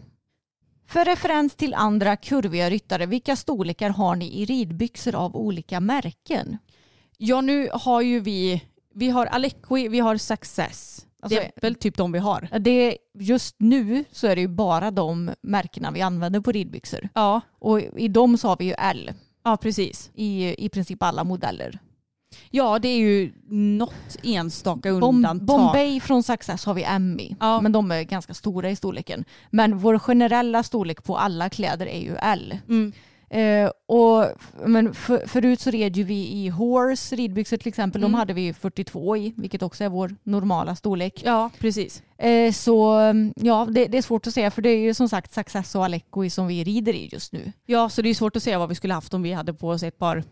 För referens till andra kurviga ryttare, vilka storlekar har ni i ridbyxor av olika märken? Ja nu har ju vi, vi har Alequi, vi har Success. Alltså, det är väl typ de vi har. Det, just nu så är det ju bara de märkena vi använder på ridbyxor. Ja, Och i dem så har vi ju L ja precis. i, i princip alla modeller. Ja det är ju något enstaka undantag. Bombay från Success har vi M i, Ja. men de är ganska stora i storleken. Men vår generella storlek på alla kläder är ju L. Mm. Eh, och, men för, förut så red ju vi i Horse ridbyxor till exempel. Mm. De hade vi 42 i, vilket också är vår normala storlek. Ja precis. Eh, så mm, ja, det, det är svårt att säga för det är ju som sagt Success och Aleco som vi rider i just nu. Ja så det är svårt att säga vad vi skulle haft om vi hade på oss ett par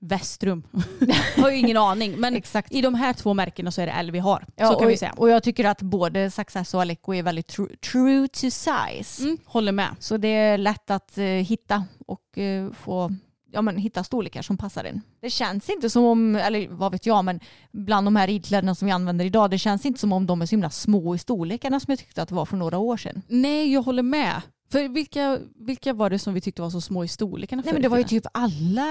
västrum. Jag har ju ingen aning men Exakt. i de här två märkena så är det L vi har. Ja, så kan och, vi säga. och jag tycker att både Success och Aleco är väldigt tru, true to size. Mm, håller med. Så det är lätt att eh, hitta och eh, få ja, men, hitta storlekar som passar en. Det känns inte som om, eller vad vet jag, men bland de här ridkläderna som vi använder idag, det känns inte som om de är så himla små i storlekarna som jag tyckte att det var för några år sedan. Nej jag håller med. För vilka, vilka var det som vi tyckte var så små i storlekarna Nej men det var ju typ alla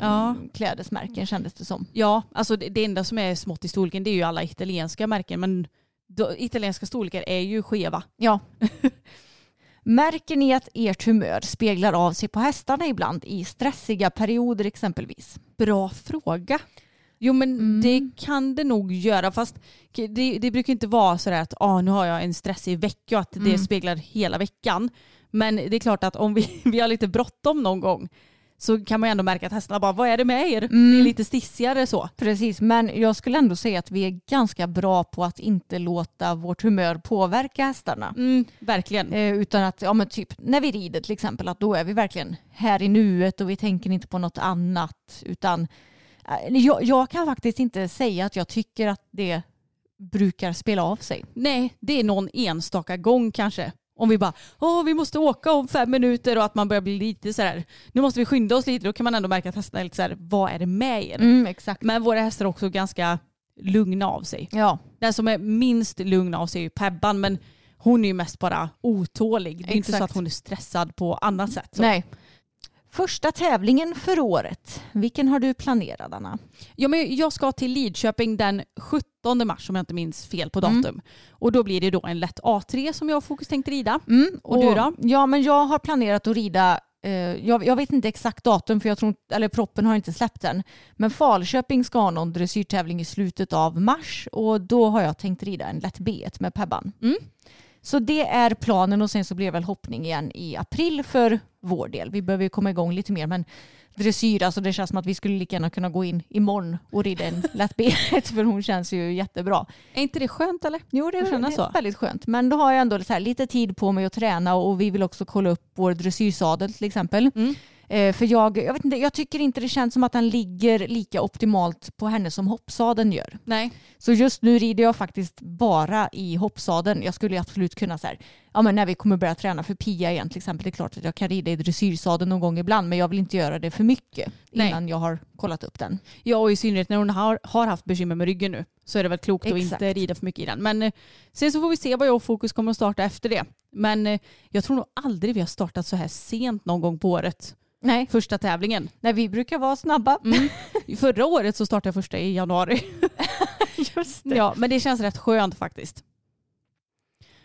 Ja. ridklädesmärken kändes det som. Ja, alltså det, det enda som är smått i storleken det är ju alla italienska märken men då, italienska storlekar är ju skeva. Ja. Märker ni att ert humör speglar av sig på hästarna ibland i stressiga perioder exempelvis? Bra fråga. Jo men Mm. det kan det nog göra fast det, det brukar inte vara sådär att ah, nu har jag en stressig vecka och att det Mm. speglar hela veckan. Men det är klart att om vi, vi har lite bråttom någon gång så kan man ändå märka att hästarna bara vad är det med er? Mm. Det är lite stissigare så. Precis, men jag skulle ändå säga att vi är ganska bra på att inte låta vårt humör påverka hästarna. Mm, verkligen. Eh, utan att, ja men typ när vi rider till exempel, att då är vi verkligen här i nuet och vi tänker inte på något annat. Utan eh, jag, jag kan faktiskt inte säga att jag tycker att det brukar spela av sig. Nej, det är någon enstaka gång kanske. Om vi bara, åh vi måste åka om fem minuter och att man börjar bli lite sådär, nu måste vi skynda oss lite, då kan man ändå märka att hästarna är lite såhär, vad är det med er? Mm, exakt. Men våra hästar är också ganska lugna av sig. Ja, Den som är minst lugn av sig är ju Pebban, men hon är ju mest bara otålig. Det är inte så Exakt. att hon är stressad på annat sätt. Så. nej. Första tävlingen för året, vilken har du planerad Anna? Ja, men jag ska till Lidköping den 17 mars om jag inte minns fel på Mm. datum. Och då blir det då en lätt A3 som jag har fokus tänkt rida. Mm, Och du då? Ja, men jag har planerat att rida eh, jag, jag vet inte exakt datum för jag tror eller proppen har inte släppt än. Men Falköping ska ha någon dressyrtävling i slutet av mars och då har jag tänkt rida en lätt B1 med Pebban. Mm. Så det är planen och sen så blir det väl hoppning igen i april för vår del. Vi behöver ju komma igång lite mer men dressyr, alltså det känns som att vi skulle lika gärna kunna gå in imorgon och rida en lätt B1 för hon känns ju jättebra. Är inte det skönt eller? Jo, det det är så. väldigt skönt. Men då har jag ändå här, lite tid på mig att träna och vi vill också kolla upp vår dressyrsadel till exempel. Mm. Eh, för jag, jag, vet inte, jag tycker inte det känns som att den ligger lika optimalt på henne som hoppsadeln gör. Nej. Så just nu rider jag faktiskt bara i hoppsadeln. Jag skulle absolut kunna så här, ja men när vi kommer börja träna för Pia igen till exempel, det är klart att jag kan rida i dressyrsadeln någon gång ibland men jag vill inte göra det för mycket Nej. innan jag har kollat upp den. Ja och i synnerhet när hon har, har haft bekymmer med ryggen nu så är det väl klokt att Exakt. inte rida för mycket i den. Men eh, sen så får vi se vad jag och Fokus kommer att starta efter det. Men eh, jag tror nog aldrig vi har startat så här sent någon gång på året. Nej, Första tävlingen. när vi brukar vara snabba. Mm. Förra året så startade jag första i januari. Just Ja, men det känns rätt skönt faktiskt.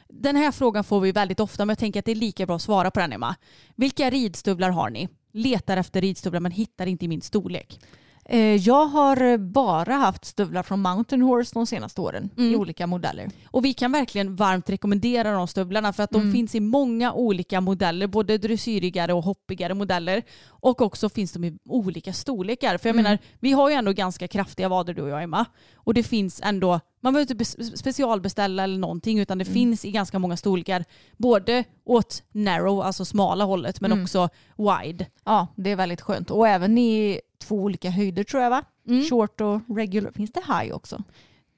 Den här frågan får vi väldigt ofta men jag tänker att det är lika bra att svara på den Emma. Vilka ridstövlar har ni? Letar efter ridstövlar men hittar inte i min storlek. Eh, Jag har bara haft stövlar från Mountain Horse de senaste åren i Mm. olika modeller. Och vi kan verkligen varmt rekommendera de stövlarna för att de Mm. finns i många olika modeller, både dressyrigare och hoppigare modeller. Och också finns de i olika storlekar. För jag Mm. menar, vi har ju ändå ganska kraftiga vader du och jag Emma. Och det finns ändå, man behöver inte bes- specialbeställa eller någonting utan det Mm. finns i ganska många storlekar. Både åt narrow, alltså smala hållet, men Mm. också wide. Ja, det är väldigt skönt. Och även i två olika höjder tror jag va? Mm. Short och regular. Finns det high också?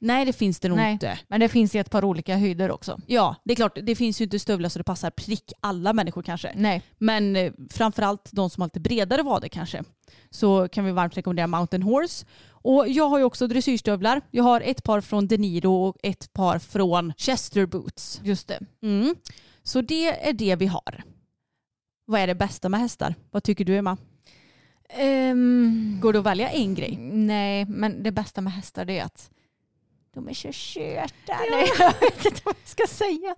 Nej det finns det nog Nej. inte. Men det finns i ett par olika höjder också. Ja, det är klart, det finns ju inte stövlar så det passar prick alla människor kanske. Nej. Men eh, framförallt de som har lite bredare vader kanske. Så kan vi varmt rekommendera Mountain Horse. Och jag har ju också dressyrstövlar. Jag har ett par från De Niro och ett par från Chester Boots. Just det. Mm. Så det är det vi har. Vad är det bästa med hästar? Vad tycker du Emma? Ehm, Går det att välja en grej? nej, men det bästa med hästar är att de är så söta. Nej, jag vet inte vad jag ska säga.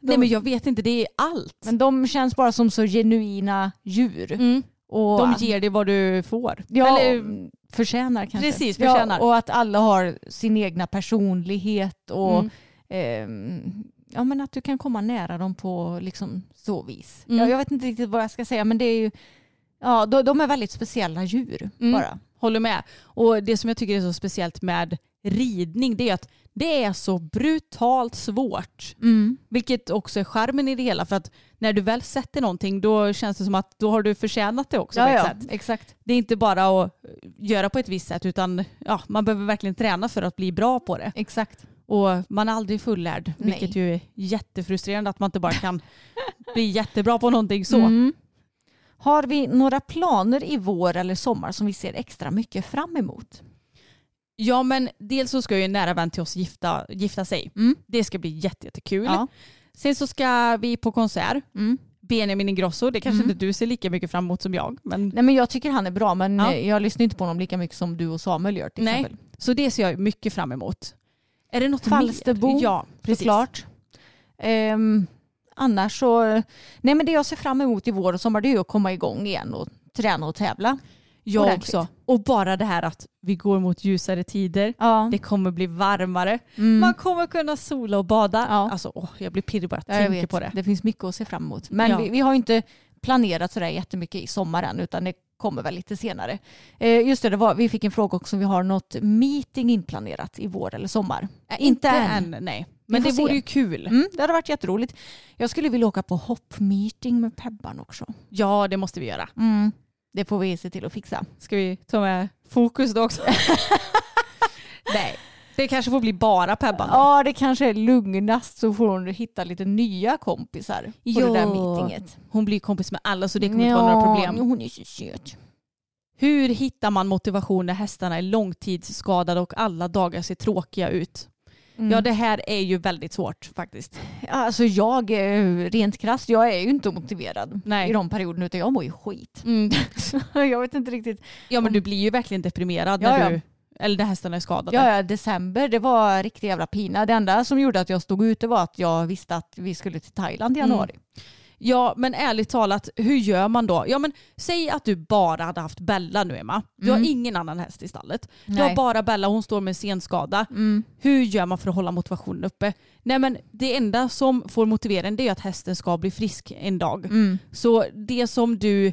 De, Nej men jag vet inte, det är allt. men de känns bara som så genuina djur. Mm. Och, De ger dig vad du får. ja, Eller, förtjänar kanske. Precis, förtjänar. Ja, och att alla har sin egna personlighet och Mm. ehm, ja, men att du kan komma nära dem på liksom så vis. Mm. Jag, jag vet inte riktigt vad jag ska säga men det är ju Ja, de, de är väldigt speciella djur Mm. bara. Håller med. Och det som jag tycker är så speciellt med ridning det är att det är så brutalt svårt. Vilket också är charmen i det hela. För att när du väl sätter någonting då känns det som att då har du förtjänat det också på Ja, ett ja, sätt. exakt. Det är inte bara att göra på ett visst sätt utan ja, man behöver verkligen träna för att bli bra på det. exakt. Och man är aldrig fullärd. Nej. Vilket ju är jättefrustrerande att man inte bara kan bli jättebra på någonting så. Mm. Har vi några planer i vår eller sommar som vi ser extra mycket fram emot? Ja men dels så ska ju en nära vän till oss gifta, gifta sig. Mm. Det ska bli jätte, jättekul. Ja. Sen så ska vi på konsert. Mm. Benjamin Ingrosso, det kanske Mm. inte du ser lika mycket fram emot som jag. Men, Nej men jag tycker han är bra men Ja. eh, jag lyssnar inte på honom lika mycket som du och Samuel gör till Nej, exempel. så det ser jag mycket fram emot. Är det något Falsterbo, mer? Ja, precis. Såklart. Ehm, annars så, nej men det jag ser fram emot i vår och sommar det är att komma igång igen och träna och tävla. Jag Ordentligt. också. Och bara det här att vi går mot ljusare tider. Ja. Det kommer bli varmare. Mm. Man kommer kunna sola och bada. Ja. Alltså, åh, jag blir pirrig bara Ja, jag tänker på det. Det finns mycket att se fram emot. Men Ja. vi, vi har inte planerat sådär jättemycket i sommar än utan det kommer väl lite senare. Eh, just det, det var, vi fick en fråga också om vi har något meeting inplanerat i vår eller sommar. Äh, Inte inte än. än. nej. Men det vore ju kul. Mm, det hade varit jätteroligt. Jag skulle vilja åka på hoppmeeting med Pebban också. Ja, det måste vi göra. Mm. Det får vi se till att fixa. Ska vi ta med fokus då också? Det kanske får bli bara Pebban. då. Ja, det kanske är lugnast så får hon hitta lite nya kompisar på Ja. det där meetinget. Hon blir kompis med alla så det kommer inte vara några problem. hon är så söt. Hur hittar man motivation när hästarna är långtidsskadade och alla dagar ser tråkiga ut? Mm. Ja det här är ju väldigt svårt faktiskt. Alltså jag, rent krasst, jag är ju inte motiverad Nej. i de perioderna utan jag mår ju skit. Mm. jag vet inte riktigt. Ja men du blir ju verkligen deprimerad Ja, när ja. du, eller när hästarna är skadade. Ja, ja, december, det var riktig jävla pina. Det enda som gjorde att jag stod ute var att jag visste att vi skulle till Thailand i Mm. januari. Ja men ärligt talat, hur gör man då? Ja men säg att du bara hade haft Bella nu Emma. Du Mm. har ingen annan häst i stallet. Du Nej. har bara Bella, hon står med senskada. Mm. Hur gör man för att hålla motivationen uppe? Nej men det enda som får motivera det är att hästen ska bli frisk en dag. Mm. Så det som du eh,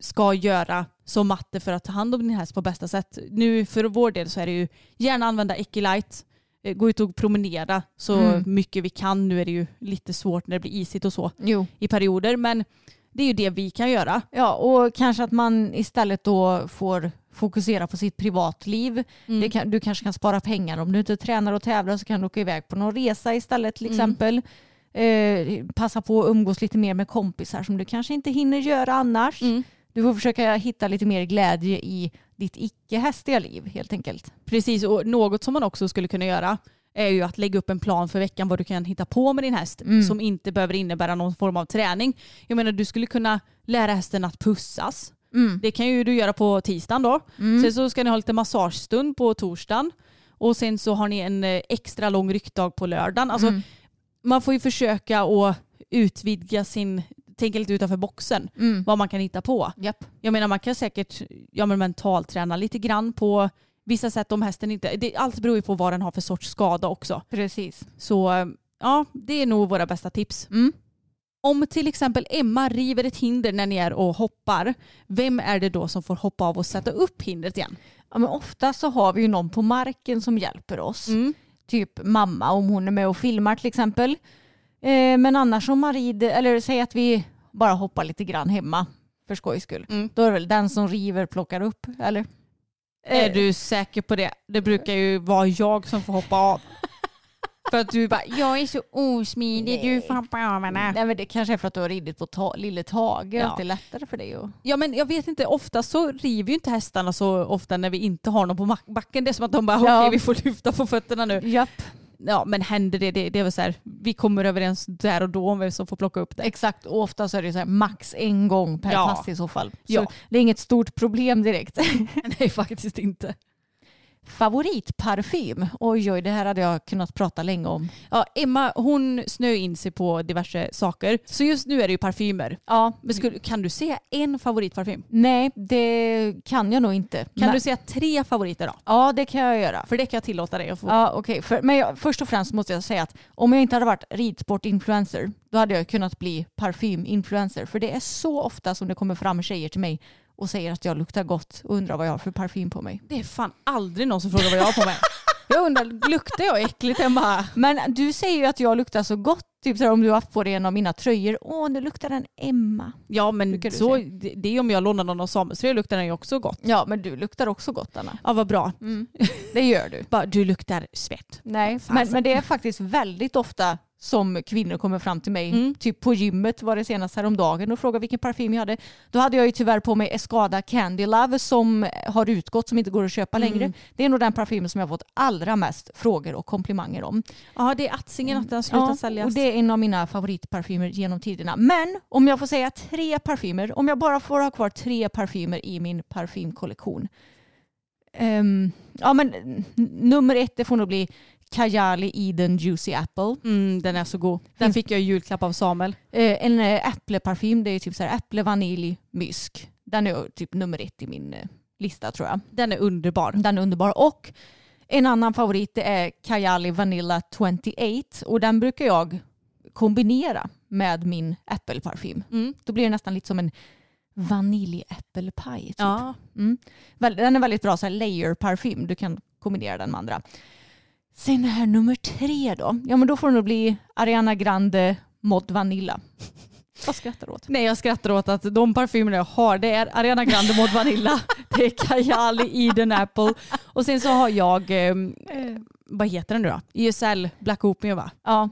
ska göra som matte för att ta hand om din häst på bästa sätt. Nu för vår del så är det ju gärna använda Equilite. eh, Gå ut och promenera så Mm. mycket vi kan. Nu är det ju lite svårt när det blir isigt och så Jo. i perioder. Men det är ju det vi kan göra. Ja, och kanske att man istället då får fokusera på sitt privatliv. Mm. Kan, du kanske kan spara pengar om du inte tränar och tävlar så kan du åka iväg på någon resa istället till Mm. exempel. Eh, passa på att umgås lite mer med kompisar som du kanske inte hinner göra annars. Mm. Du får försöka hitta lite mer glädje i ditt icke hästiga liv helt enkelt. Precis, och något som man också skulle kunna göra är ju att lägga upp en plan för veckan vad du kan hitta på med din häst Mm. som inte behöver innebära någon form av träning. Jag menar du skulle kunna lära hästen att pussas. Det kan ju du göra på tisdagen då. Mm. Sen så ska ni ha lite massagestund på torsdagen. Och sen så har ni en eh, extra lång ryckdag på lördagen. Alltså, Mm. Man får ju försöka att utvidga sin, tänka lite utanför boxen. Mm. Vad man kan hitta på. Japp. Jag menar man kan säkert ja, men mentalträna lite grann på vissa sätt om hästen inte... Det, allt beror ju på vad den har för sorts skada också. Precis. Så ja, det är nog våra bästa tips. Mm. Om till exempel Emma river ett hinder när ni är och hoppar, vem är det då som får hoppa av och sätta upp hindret igen? Ja, men ofta så har vi ju någon på marken som hjälper oss. Mm. Typ mamma om hon är med och filmar till exempel. Eh, men annars om man rider, eller säg att vi bara hoppar lite grann hemma för skojs skull. Mm. Då är det väl den som river plockar upp, eller? Är Eh, du säker på det? Det brukar ju vara jag som får hoppa av. För att du bara, jag är så osmidig, du får hoppa av henne. Nej men det kanske är för att du har ridit på ta- lille Tage, Ja. att det är lättare för dig. Och... Ja men jag vet inte, ofta så river ju inte hästarna så ofta när vi inte har någon på backen. Det är som att de bara, okej Ja. vi får lyfta på fötterna nu. Japp. Ja, men händer det, det, det väl så här, vi kommer överens där och då om vem som får plocka upp det. Exakt, och ofta så är det så här, max en gång per Ja. pass i så fall. Så Ja. det är inget stort problem direkt. Nej, faktiskt inte. Favoritparfym? Oj, oj, det här hade jag kunnat prata länge om. Ja, Emma hon snöar in sig på diverse saker. Så just nu är det ju parfymer. Ja, Men skulle, kan du säga en favoritparfym? nej, det kan jag nog inte. Kan Men- du säga tre favoriter då? Ja, det kan jag göra. För det kan jag tillåta dig att få. Ja, okej. För- Men jag, först och främst måste jag säga att om jag inte hade varit ridsportinfluencer, då hade jag kunnat bli parfyminfluencer. För det är så ofta som det kommer fram tjejer till mig och säger att jag luktar gott och undrar vad jag har för parfym på mig. Det är fan aldrig någon som frågar vad jag har på mig. Jag undrar, luktar jag äckligt Emma? Men du säger ju att jag luktar så gott. Typ så om du har haft på dig en av mina tröjor. Åh, nu luktar den Emma. Ja men så, det, det är om jag lånar någon av Samuels tröja luktar den ju också gott. Ja, men du luktar också gott Anna. Ja vad bra. Det gör du. Bara, du luktar svett. Nej, men, men det är faktiskt väldigt ofta som kvinnor kommer fram till mig, Mm. typ på gymmet var det senast häromdagen och frågade vilken parfym jag hade. Då hade jag ju tyvärr på mig Escada Candy Love som har utgått, som inte går att köpa längre. Det är nog den parfym som jag fått allra mest frågor och komplimanger om. Ja det är Atzingen att den har slutat Ja, säljas. och det är en av mina favoritparfymer genom tiderna. Men om jag får säga tre parfymer, om jag bara får ha kvar tre parfymer i min parfymkollektion. Ehm, ja men nummer ett det får nog bli Kajali Eden Juicy Apple. Mm, den är så god. Den fick jag i julklapp av Samuel. Eh, en eh, äppleparfym, det är typ så här äpple, vanilj, mysk. Den är typ nummer ett i min eh, lista tror jag. Den är underbar. Den är underbar. Och en annan favorit det är Kajali Vanilla 28 och den brukar jag kombinera med min äppelparfym. Mm. Då blir det nästan lite som en vaniljäppelpaj. Typ. Ja. Mm. Den är väldigt bra så här layer-parfym. Du kan kombinera den med andra. Sen här nummer tre då. Ja men då får det nog bli Ariana Grande Mod Vanilla. Vad skrattar du åt? Nej jag skrattar åt att de parfymerna jag har det är Ariana Grande Mod Vanilla, det är Kajali Eden Apple och sen så har jag, eh, vad heter den nu då? YSL Black Opium va? Ja,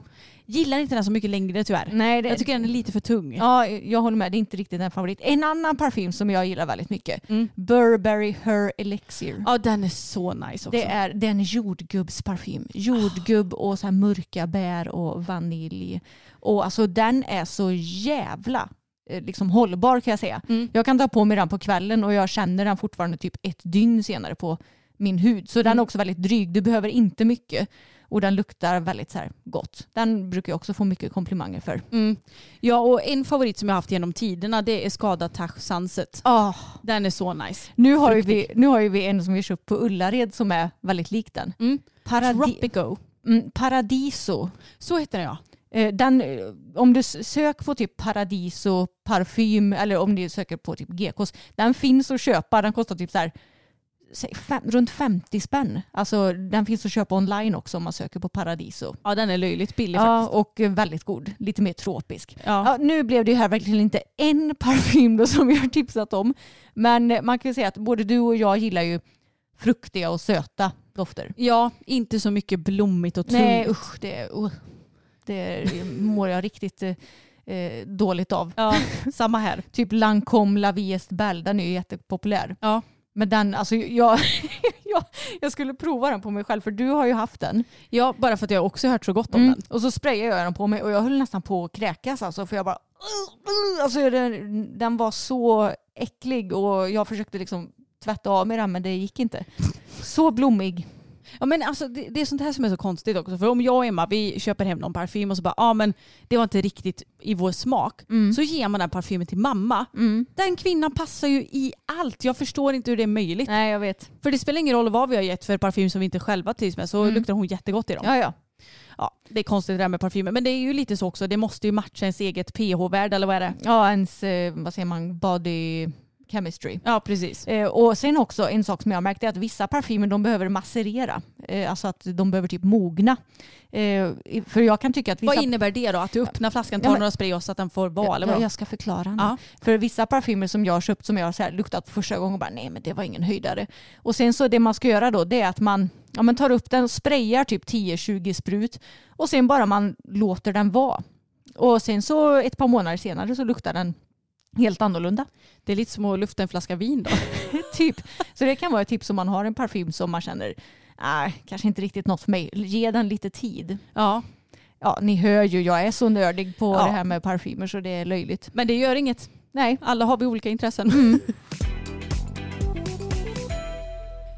Gillar inte den så mycket längre tyvärr. nej det, Jag tycker den är lite för tung. Ja, jag håller med. Det är inte riktigt en favorit. En annan parfym som jag gillar väldigt mycket. Mm. Burberry Her Elixir. Ja den är så nice också. Det är, det är en jordgubbsparfym. Jordgubb och så här mörka bär och vanilj. Och alltså den är så jävla eh, liksom hållbar kan jag säga. Mm. Jag kan ta på mig den på kvällen och jag känner den fortfarande typ ett dygn senare på min hud. Så den Mm. är också väldigt dryg. Du behöver inte mycket. Och den luktar väldigt så här gott. Den brukar jag också få mycket komplimanger för. Mm. Ja och en favorit som jag haft genom tiderna det är Skada Tash Sunset. Oh, Den är så nice. Nu har, vi, nu har ju vi en som vi köpt på Ullared som är väldigt lik den. Mm. Paradi- Tropico. mm, Paradiso. Så heter den ja. Eh, Den, eh, om du söker på typ Paradiso parfym eller om du söker på typ GKs. Den finns att köpa. Den kostar typ så här, fem, runt 50 spänn. Alltså den finns att köpa online också om man söker på Paradiso. Ja den är löjligt billig Ja, faktiskt. och väldigt god. Lite mer tropisk. Ja. Ja, nu blev det här verkligen inte en parfym då som vi har tipsat om. Men man kan ju säga att både du och jag gillar ju fruktiga och söta dofter. ja, inte så mycket blommigt och tungt. Nej usch, det, uh, det mår jag riktigt eh, eh, dåligt av. Ja, samma här. Typ Lancome La Vie Est Belle, den är ju jättepopulär. Ja. Men den, alltså jag, jag, jag skulle prova den på mig själv för du har ju haft den. ja, bara för att jag också hört så gott om Mm. den. Och så sprayade jag den på mig och jag höll nästan på att kräkas alltså för jag bara alltså den, den var så äcklig och jag försökte liksom tvätta av mig den men det gick inte. Så blommig. Ja, men alltså, det, det är sånt här som är så konstigt också. För om jag och Emma vi köper hem någon parfym och så bara, ja ah, men det var inte riktigt i vår smak. Mm. Så ger man den parfymen till mamma. Mm. Den kvinnan passar ju i allt. Jag förstår inte hur det är möjligt. Nej jag vet. För det spelar ingen roll vad vi har gett för parfym som vi inte själva trivs med så Mm. luktar hon jättegott i dem. Ja ja. Ja, det är konstigt det där med parfymer. Men det är ju lite så också. Det måste ju matcha ens eget pH-värde eller vad är det? Ja ens, eh, vad säger man, body chemistry. Ja, precis. Eh, och sen också en sak som jag har märkt är att vissa parfymer de behöver masserera. Eh, alltså att de behöver typ mogna. Eh, för jag kan tycka att vissa... Vad innebär det då? Att du öppnar flaskan, Ja, tar men- några spray och så att den får vara? eller jag, ska förklara nu. Ja. För vissa parfymer som jag har köpt som jag har så här luktat på första gången och bara nej men det var ingen höjdare. Och sen så det man ska göra då det är att man, ja, man tar upp den och sprayar typ 10-20 sprut och sen bara man låter den vara. Och sen så ett par månader senare så luktar den helt annorlunda. Det är lite som att lufta en flaska vin då. typ. Så det kan vara ett tips om man har en parfym som man känner nej, kanske inte riktigt något för mig. Ge den lite tid. Ja, Ja, ni hör ju, jag är så nördig på Ja. det här med parfymer så det är löjligt. men det gör inget. Nej. Alla har vi olika intressen.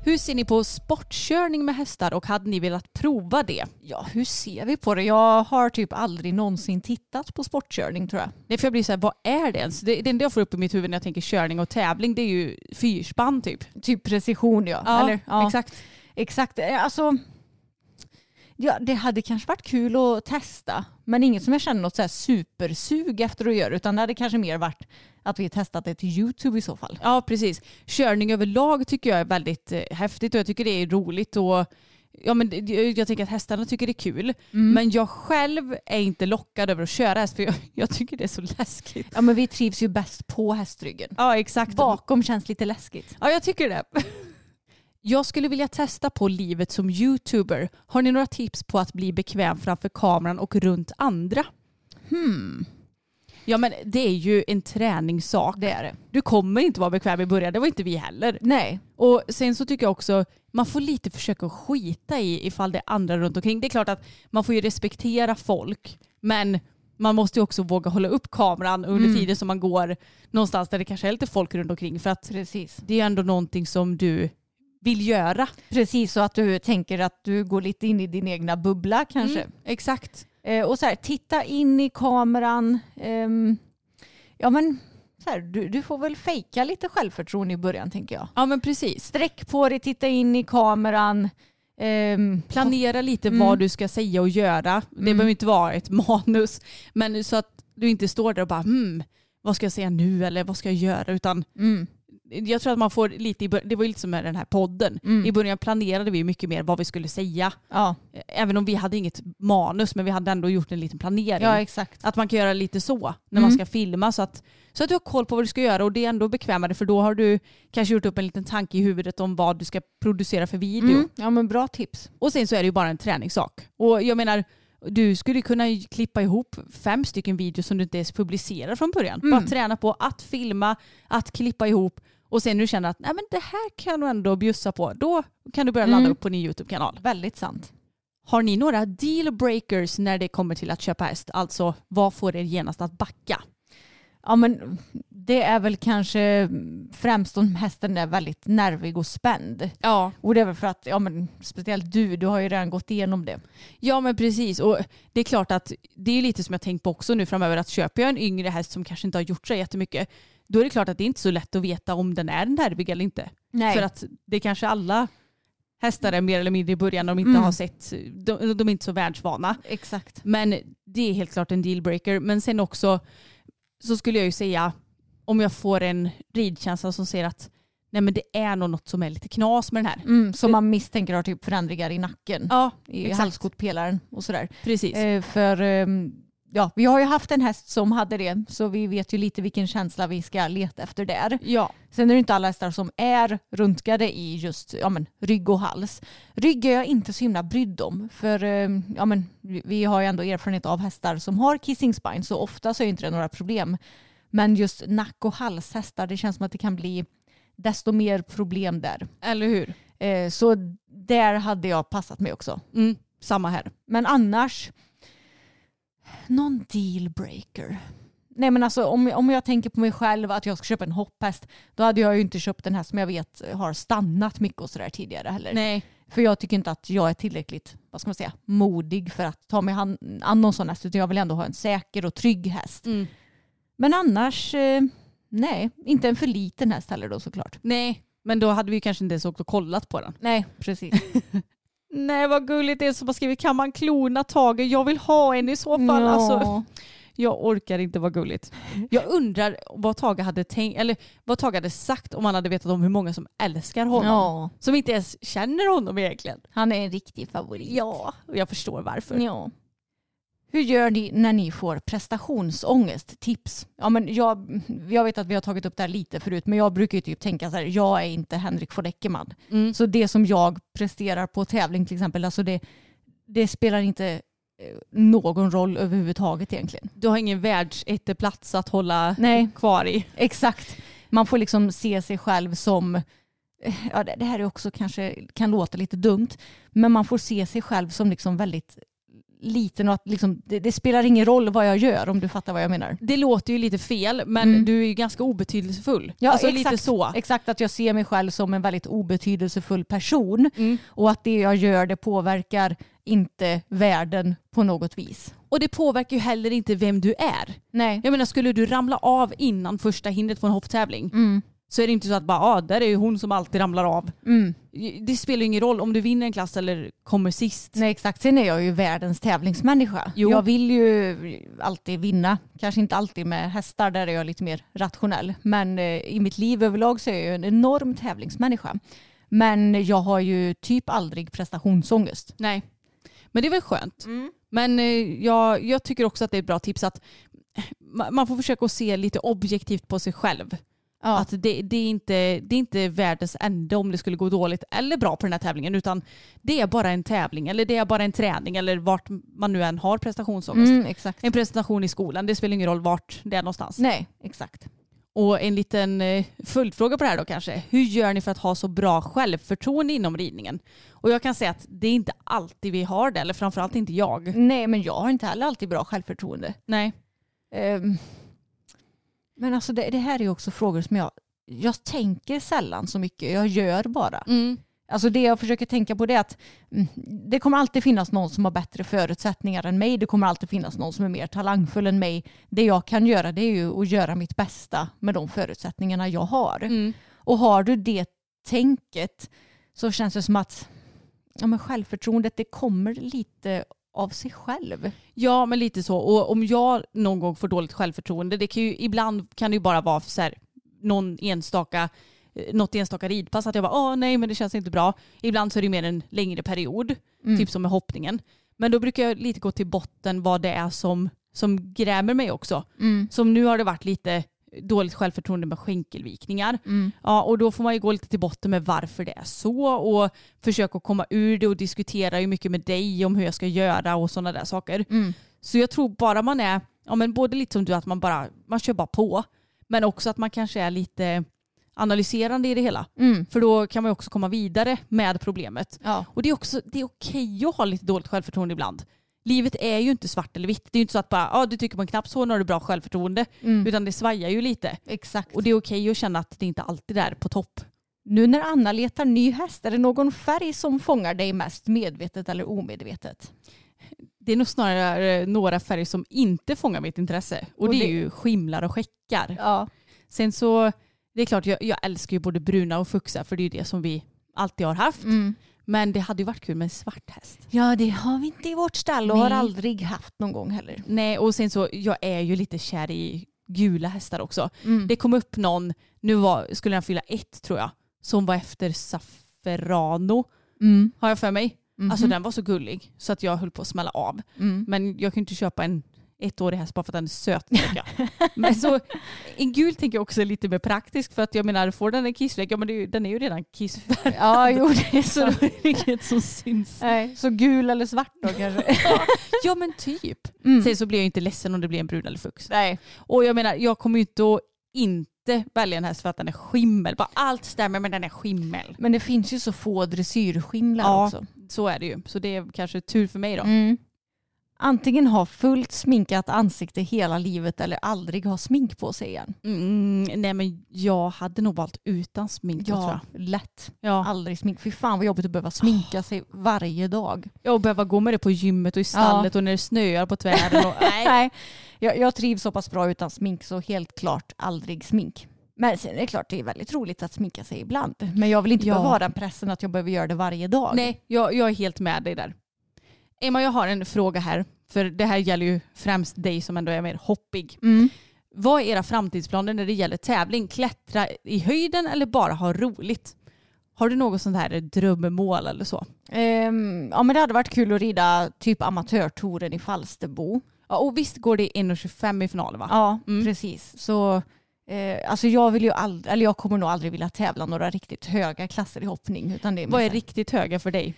Hur ser ni på sportkörning med hästar och hade ni velat prova det? Ja, hur ser vi på det? Jag har typ aldrig någonsin tittat på sportkörning tror jag. Nej, för jag blir så här, vad är det ens? Det, det enda jag får upp i mitt huvud när jag tänker körning och tävling det är ju fyrspann typ. Typ precision ja. Eller, ja. exakt. Exakt. Eh, Alltså, ja, det hade kanske varit kul att testa. Men inget som jag känner något så här supersug efter att göra. Utan det hade kanske mer varit att vi testat det till YouTube i så fall. Ja, precis. Körning överlag tycker jag är väldigt eh, häftigt och jag tycker det är roligt. Och, ja, men jag tänker att hästarna tycker det är kul. Men jag själv är inte lockad över att köra häst för jag, jag tycker det är så läskigt. Ja men vi trivs ju bäst på hästryggen. Ja, exakt. Bakom känns lite läskigt. Ja, jag tycker det. Jag skulle vilja testa på livet som youtuber. Har ni några tips på att bli bekväm framför kameran och runt andra? Hmm, Ja men det är ju en träningssak. det är det. Du kommer inte vara bekväm i början, det var inte vi heller. Nej. Och sen så tycker jag också, man får lite försöka skita i ifall det är andra runt omkring. Det är klart att man får ju respektera folk, men man måste ju också våga hålla upp kameran under Mm. tiden som man går någonstans där det kanske är lite folk runt omkring. För att Precis. det är ändå någonting som du vill göra. Precis så att du tänker att du går lite in i din egna bubbla kanske. Mm, exakt. Eh, och så här, titta in i kameran. Ehm, ja men så här, du, du får väl fejka lite självförtroende i början tänker jag. Ja men precis. Sträck på dig, titta in i kameran. Ehm, Planera lite Mm. vad du ska säga och göra. Det Mm. behöver inte vara ett manus. Men så att du inte står där och bara hmm, vad ska jag säga nu eller vad ska jag göra? Utan mm, jag tror att man får lite, i bör- det var ju lite som med den här podden. Mm. I början planerade vi mycket mer vad vi skulle säga. ja, Även om vi hade inget manus men vi hade ändå gjort en liten planering. ja, exakt. Att man kan göra lite så när man Mm. ska filma så att, så att du har koll på vad du ska göra och det är ändå bekvämare för då har du kanske gjort upp en liten tanke i huvudet om vad du ska producera för video. Mm, ja men bra tips. Och sen så är det ju bara en träningssak. Och jag menar, du skulle kunna klippa ihop fem stycken videos som du inte ens publicerar från början. Mm. Bara träna på att filma, att klippa ihop och sen när du känner att Nej, men det här kan nog ändå bjussa på, då kan du börja ladda Mm. upp på din YouTube-kanal. Väldigt sant. Har ni några deal breakers när det kommer till att köpa häst? Alltså vad får er genast att backa? Ja men det är väl kanske främst om hästen är väldigt nervig och spänd. Ja. Och det är väl för att, ja men speciellt du, du har ju redan gått igenom det. Ja men precis och det är klart att det är lite som jag tänkt på också nu framöver att köper jag en yngre häst som kanske inte har gjort så jättemycket då är det klart att det är inte så lätt att veta om den är nervig eller inte. Nej. För att det kanske alla hästar är mer eller mindre i början de inte Mm. har sett, de, de är inte så världsvana. Exakt. Men det är helt klart en dealbreaker. Men sen också så skulle jag ju säga om jag får en ridkänsla som säger att nej men det är nog något som är lite knas med den här. Mm, som man misstänker har typ förändringar i nacken. Ja, I exakt. halskotpelaren och sådär. precis. Eh, för ehm, ja, vi har ju haft en häst som hade det så vi vet ju lite vilken känsla vi ska leta efter där. Ja, Sen är det inte alla hästar som är röntgade i just ja, men, rygg och hals. Rygg är jag inte så himla brydd om för ehm, ja, men, vi- vi har ju ändå erfarenhet av hästar som har kissing spine så ofta så är inte det några problem. Men just nack och halshästar det känns som att det kan bli desto mer problem där. eller hur? Eh, så där hade jag passat mig också. Mm, samma här. Men annars, någon dealbreaker. Nej men alltså om jag, om jag tänker på mig själv att jag ska köpa en hopphäst då hade jag ju inte köpt den här som jag vet har stannat mycket och sådär tidigare heller. Nej. För jag tycker inte att jag är tillräckligt, vad ska man säga, modig för att ta mig han- an någon sån häst utan jag vill ändå ha en säker och trygg häst. Mm. Men annars, eh, nej, inte en för liten häst heller då såklart. Nej, men då hade vi kanske inte ens åkt och kollat på den. Nej, precis. Nej vad gulligt det är som har skrivit kan man klona Tage? Jag vill ha en i så fall. Alltså, jag orkar inte vara gulligt. Jag undrar vad Tage hade tänkt, eller vad Tage hade sagt om han hade vetat om hur många som älskar honom. Ja, Som inte ens känner honom egentligen. han är en riktig favorit. Ja, och jag förstår varför. Ja. Hur gör ni när ni får prestationsångest? Tips. Ja, men jag, jag vet att vi har tagit upp det här lite förut, men jag brukar ju typ tänka så här, jag är inte Henrik von Eckermann. Mm. Så det som jag presterar på tävling till exempel, alltså det, det spelar inte eh, någon roll överhuvudtaget egentligen. Du har ingen världsetteplats att hålla Nej. kvar i. Exakt. Man får liksom se sig själv som ja, det, det här är också kanske kan låta lite dumt, men man får se sig själv som liksom väldigt liten och att liksom, det, det spelar ingen roll vad jag gör om du fattar vad jag menar. Det låter ju lite fel men Mm. du är ju ganska obetydelsefull. Ja, alltså exakt. lite så. Exakt att jag ser mig själv som en väldigt obetydelsefull person Mm. och att det jag gör det påverkar inte världen på något vis. Och det påverkar ju heller inte vem du är. Nej. Jag menar skulle du ramla av innan första hindret på en hopptävling Mm. Så är det inte så att bara ah, där är ju hon som alltid ramlar av. Mm. Det spelar ju ingen roll om du vinner en klass eller kommer sist. Nej exakt, sen är jag ju världens tävlingsmänniska. Jo. Jag vill ju alltid vinna. Kanske inte alltid med hästar, där är jag lite mer rationell. Men eh, i mitt liv överlag så är jag ju en enorm tävlingsmänniska. Men jag har ju typ aldrig prestationsångest. Nej. Men det är väl skönt. Men eh, jag, jag tycker också att det är ett bra tips att ma- man får försöka att se lite objektivt på sig själv. Ja. Att det, det, är inte, det är inte världens ände om det skulle gå dåligt eller bra på den här tävlingen utan det är bara en tävling eller det är bara en träning eller vart man nu än har prestationsångest. Mm, exakt. En presentation i skolan, det spelar ingen roll vart det är någonstans. Nej, exakt. Och en liten eh, följdfråga på det här då kanske. Hur gör ni för att ha så bra självförtroende inom ridningen? Och jag kan säga att det är inte alltid vi har det, eller framförallt inte jag. Nej, men jag har inte heller alltid bra självförtroende. Nej. Ehm, men alltså det, det här är också frågor som jag, jag tänker sällan så mycket. Jag gör bara. Mm. Alltså det jag försöker tänka på det är att mm, det kommer alltid finnas någon som har bättre förutsättningar än mig. Det kommer alltid finnas någon som är mer talangfull än mig. Det jag kan göra det är ju att göra mitt bästa med de förutsättningarna jag har. Mm. Och har du det tänket så känns det som att ja, men självförtroendet det kommer lite av sig själv. Ja, men lite så. Och om jag någon gång får dåligt självförtroende, det kan ju, ibland kan det ju bara vara så här, någon enstaka eh, något enstaka ridpass att jag bara åh nej men det känns inte bra. Ibland så är det mer en längre period, Mm. typ som med hoppningen. Men då brukar jag lite gå till botten vad det är som, som grämer mig också. Mm. Som nu har det varit lite dåligt självförtroende med skänkelvikningar. Mm. Ja, och då får man ju gå lite till botten med varför det är så och försöka komma ur det och diskutera ju mycket med dig om hur jag ska göra och sådana där saker. Mm. Så jag tror bara man är, ja men både lite som du att man bara, man kör bara på. Men också att man kanske är lite analyserande i det hela. Mm. För då kan man också komma vidare med problemet. Ja. Och det är också, det är okej att ha lite dåligt självförtroende ibland. Livet är ju inte svart eller vitt. Det är ju inte så att bara, ja du tycker på en knapp så, har du bra självförtroende. Mm. Utan det svajar ju lite. Exakt. Och det är okej att känna att det inte alltid är på topp. Nu när Anna letar ny häst, är det någon färg som fångar dig mest medvetet eller omedvetet? Det är nog snarare några färger som inte fångar mitt intresse. Och, Och det är det- ju skimlar och skäckar. Ja. Sen så, det är klart jag, jag älskar ju både bruna och fuxa för det är ju det som vi alltid har haft. Mm. Men det hade ju varit kul med en svart häst. Ja, det har vi inte i vårt stall och har Nej. aldrig haft någon gång heller. Nej och sen så, jag är ju lite kär i gula hästar också. Mm. Det kom upp någon, nu var, skulle den fylla ett tror jag, som var efter Safferano Mm. har jag för mig. Mhm. Alltså den var så gullig så att jag höll på att smälla av. Mm. Men jag ju inte köpa en ettårig häst bara för att den är söt. men så, en gul tänker jag också är lite mer praktisk för att jag menar får den en kissfläck, ja men är ju, den är ju redan kissfärgad. Ja, jo det är Så så. är inget som syns. Nej, så gul eller svart då kanske? Ja men typ. Mm. Sen så blir jag inte ledsen om det blir en brun eller fux. Nej. Och jag menar, jag kommer ju inte att inte välja en häst för att den är skimmel. Bara allt stämmer men den är skimmel. Men det finns ju så få dressyrskimlar Ja. också. Så är det ju. Så det är kanske tur för mig då. Mm. Antingen ha fullt sminkat ansikte hela livet eller aldrig ha smink på sig igen. Mm, nej men jag hade nog valt utan smink då, tror jag. lätt. Ja. Aldrig smink. Fy fan vad jobbigt att behöva sminka sig varje dag. Jag behöva gå med det på gymmet och i stallet och när det snöar på tvären. Och, nej. Nej, jag, jag trivs så pass bra utan smink så helt klart aldrig smink. Men sen är det klart det är väldigt roligt att sminka sig ibland. Men jag vill inte Ja. behöva ha den pressen att jag behöver göra det varje dag. nej jag, jag är helt med dig där. Emma jag har en fråga här. För det här gäller ju främst dig som ändå är mer hoppig. Mm. Vad är era framtidsplaner när det gäller tävling? Klättra i höjden eller bara ha roligt? Har du något sånt här drömmål eller så? Ehm, ja men det hade varit kul att rida typ amatörtouren i Falsterbo. Ja, och visst går det 1,25 i finalen va? Ja, Mm. precis. Så eh, alltså jag vill ju aldrig, eller jag kommer nog aldrig vilja tävla några riktigt höga klasser i hoppning. Utan det är Vad är riktigt höga för dig?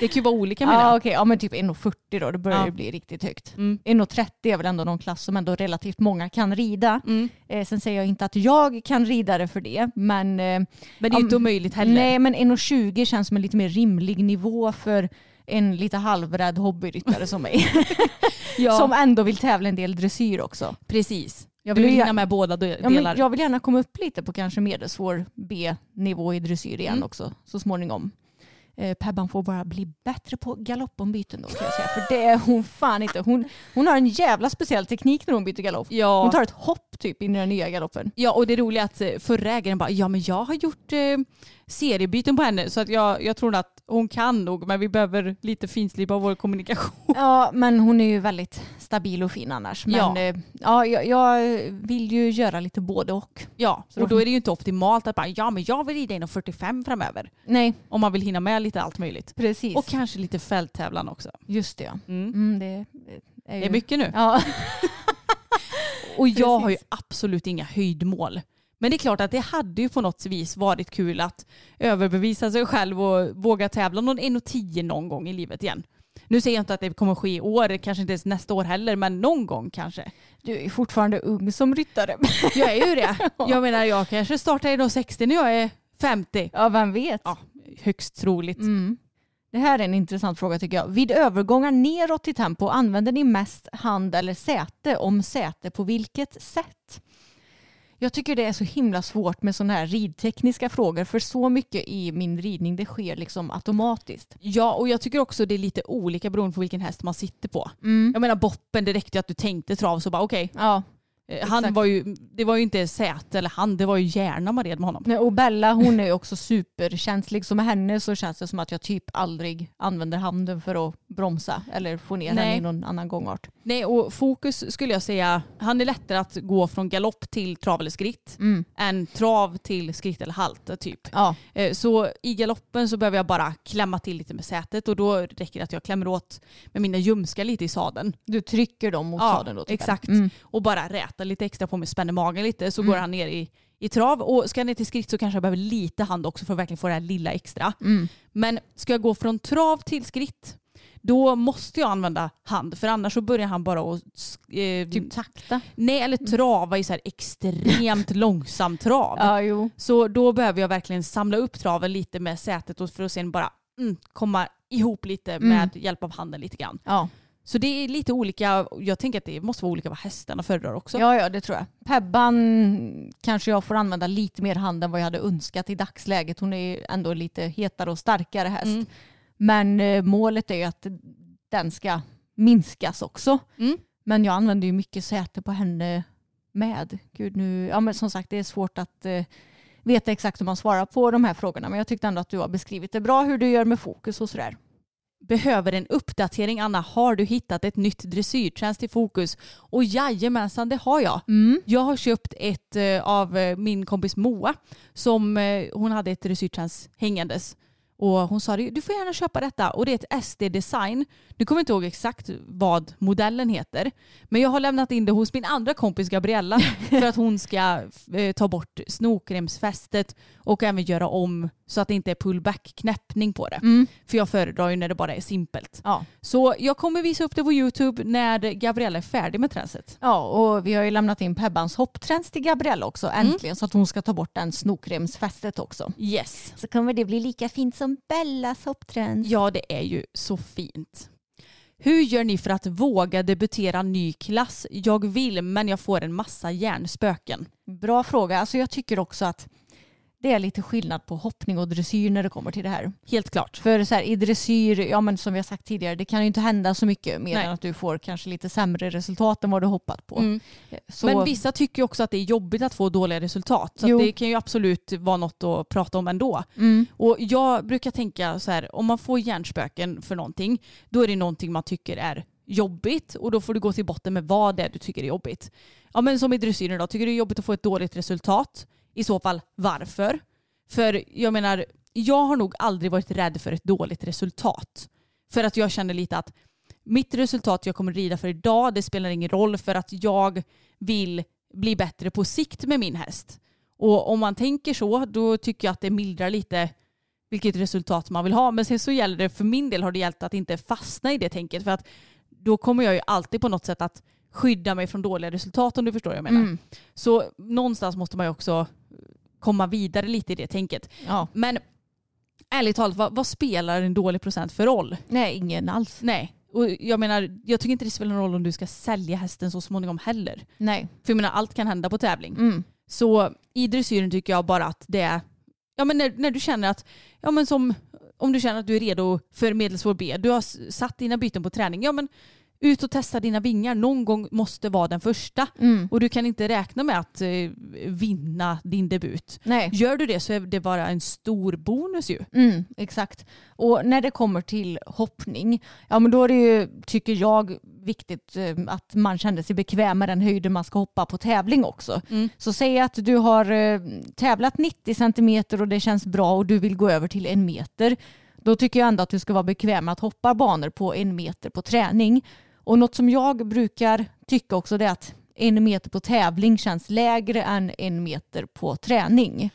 Det Det kan ju vara olika menar Ja jag. okej, ja men typ 1,40 då, det börjar Ja. ju bli riktigt högt. Mm. 1,30 är väl ändå någon klass som ändå relativt många kan rida. Mm. Eh, sen säger jag inte att jag kan rida det för det, men eh, Men det är ju Ja, inte omöjligt heller. nej men 1,20 känns som en lite mer rimlig nivå för en lite halvrädd hobbyryttare som mig. ja, Som ändå vill tävla en del dressyr också. precis. Jag vill hinna med båda de- Ja, delar. men jag vill gärna komma upp lite på kanske medelsvår B-nivå i dressyr igen Mm. också så småningom. Eh, Pebban får bara bli bättre på galoppombyten då kan jag säga. För det är hon fan inte. Hon, hon har en jävla speciell teknik när hon byter galopp. Ja. Hon tar ett hopp typ in i den nya galoppen. Ja och det roliga är att eh, förra ägaren bara, ja men jag har gjort eh, seriebyten på henne så att jag, jag tror att hon kan nog men vi behöver lite finslipa vår kommunikation. Ja men hon är ju väldigt stabil och fin annars. Men Ja. ja, ja, jag, jag vill ju göra lite både och. Ja, och då- är det ju inte optimalt att bara, ja men jag vill rida inom 45 framöver. Nej Om man vill hinna med lite allt möjligt. precis. Och kanske lite fälttävlan också. Just det ja. Mm. Mm, det, är ju... Det är mycket nu. Ja. Och jag har ju Precis. absolut inga höjdmål. Men det är klart att det hade ju på något vis varit kul att överbevisa sig själv och våga tävla någon 1,10 någon gång i livet igen. Nu säger jag inte att det kommer ske i år, kanske inte ens nästa år heller, men någon gång kanske. Du är fortfarande ung som ryttare. Jag är ju det. Jag menar jag kanske startar i 60 när jag är 50. Ja, vem vet? Ja, högst troligt. Mm. Det här är en intressant fråga tycker jag. Vid övergångar neråt i tempo använder ni mest hand eller säte? Om säte, på vilket sätt? Jag tycker det är så himla svårt med sådana här ridtekniska frågor för så mycket i min ridning det sker liksom automatiskt. Ja, och jag tycker också det är lite olika beroende på vilken häst man sitter på. Mm. Jag menar boppen, det räckte att du tänkte trav så bara okej. Ja, Eh, Han var ju, det var ju inte säte eller han, det var ju hjärna man red med honom. Nej, och Bella hon är ju också superkänslig så med henne så känns det som att jag typ aldrig använder handen för att bromsa eller få ner Nej. henne i någon annan gångart. Nej, och fokus skulle jag säga, han är lättare att gå från galopp till trav eller skritt Mm. än trav till skritt eller halt typ. Ja, Eh, Så i galoppen så behöver jag bara klämma till lite med sätet och då räcker det att jag klämmer åt med mina ljumskar lite i sadeln. du trycker dem mot Ja, sadeln då? typ. exakt. Mm. Och bara räta lite extra på mig, spänner magen lite så Mm. går han ner i, i trav. Och ska jag ner till skritt så kanske jag behöver lite hand också för att verkligen få det här lilla extra. Mm. Men ska jag gå från trav till skritt då måste jag använda hand för annars så börjar han bara att eh, Typ takta. nej, eller trava i så här extremt långsam trav. Ja. Så då behöver jag verkligen samla upp traven lite med sätet och för att sen bara mm, komma ihop lite Mm. med hjälp av handen lite grann. Ja. Så det är lite olika. Jag tänker att det måste vara olika vad hästarna föredrar också. ja, ja, det tror jag. Pebban kanske jag får använda lite mer hand än vad jag hade önskat i dagsläget. Hon är ändå lite hetare och starkare häst. Mm. Men eh, målet är ju att den ska minskas också. Mm. Men jag använder ju mycket säte på henne med. Gud nu, ja men som sagt det är svårt att eh, veta exakt hur man svarar på de här frågorna. Men jag tyckte ändå att du har beskrivit det bra hur du gör med fokus och sådär. Behöver en uppdatering Anna. Har du hittat ett nytt dressyrtjänst i fokus? Och jajamensan det har jag. Mm. Jag har köpt ett eh, av eh, min kompis Moa som eh, hon hade ett dressyrtjänst hängandes. Och hon sa du får gärna köpa detta och det är ett SD Design. Nu kommer jag inte ihåg exakt vad modellen heter. Men jag har lämnat in det hos min andra kompis Gabriella för att hon ska eh, ta bort snokremsfästet och även göra om så att det inte är pullback-knäppning på det. Mm. För jag föredrar ju när det bara är simpelt. Ja. Så jag kommer visa upp det på YouTube när Gabriella är färdig med tränset. ja, och vi har ju lämnat in Pebbans hoppträns till Gabriella också äntligen så att hon ska ta bort den snokremsfästet också. Yes. Så kommer det bli lika fint som Bellas hoppträns. Ja, det är ju så fint. Hur gör ni för att våga debutera ny klass? Jag vill, men jag får en massa hjärnspöken. Bra fråga. Alltså jag tycker också att det är lite skillnad på hoppning och dressyr när det kommer till det här. Helt klart. För så här, i dressyr, ja men som vi har sagt tidigare, det kan ju inte hända så mycket mer Nej. än att du får kanske lite sämre resultat än vad du hoppat på. Mm. Så, Men vissa tycker också att det är jobbigt att få dåliga resultat. Så det kan ju absolut vara något att prata om ändå. mm, Och jag brukar tänka så här, om man får hjärnspöken för någonting, då är det någonting man tycker är jobbigt och då får du gå till botten med vad det är du tycker är jobbigt. Ja men som i dressyren då, tycker du det är jobbigt att få ett dåligt resultat? I så fall varför? För jag menar, jag har nog aldrig varit rädd för ett dåligt resultat. För att jag känner lite att mitt resultat jag kommer rida för idag, det spelar ingen roll för att jag vill bli bättre på sikt med min häst. Och om man tänker så, då tycker jag att det mildrar lite vilket resultat man vill ha. Men sen så gäller det, för min del har det gällt att inte fastna i det tänket. För att då kommer jag ju alltid på något sätt att skydda mig från dåliga resultat om du förstår vad jag menar. Mm. Så någonstans måste man ju också komma vidare lite i det tänket. Ja. Men ärligt talat, vad, vad spelar en dålig procent för roll? Nej, ingen alls. Nej. Och jag menar, jag tycker inte det spelar någon roll om du ska sälja hästen så småningom heller. Nej. För jag menar, allt kan hända på tävling. Mm. Så i dressyren tycker jag bara att det är, ja men när, när du känner att, ja men som, om du känner att du är redo för medelsvår B, du har satt dina byten på träning, ja men ut och testa dina vingar. Någon gång måste vara den första. Mm. Och du kan inte räkna med att eh, vinna din debut. Nej. Gör du det så är det bara en stor bonus ju. Mm, exakt. Och när det kommer till hoppning, ja men då är det ju, tycker jag, viktigt eh, att man känner sig bekväm med den höjden man ska hoppa på tävling också. Mm. Så säg att du har eh, tävlat 90 centimeter och det känns bra och du vill gå över till en meter. Då tycker jag ändå att du ska vara bekväm med att hoppa banor på en meter på träning. Och något som jag brukar tycka också är att en meter på tävling känns lägre än en meter på träning.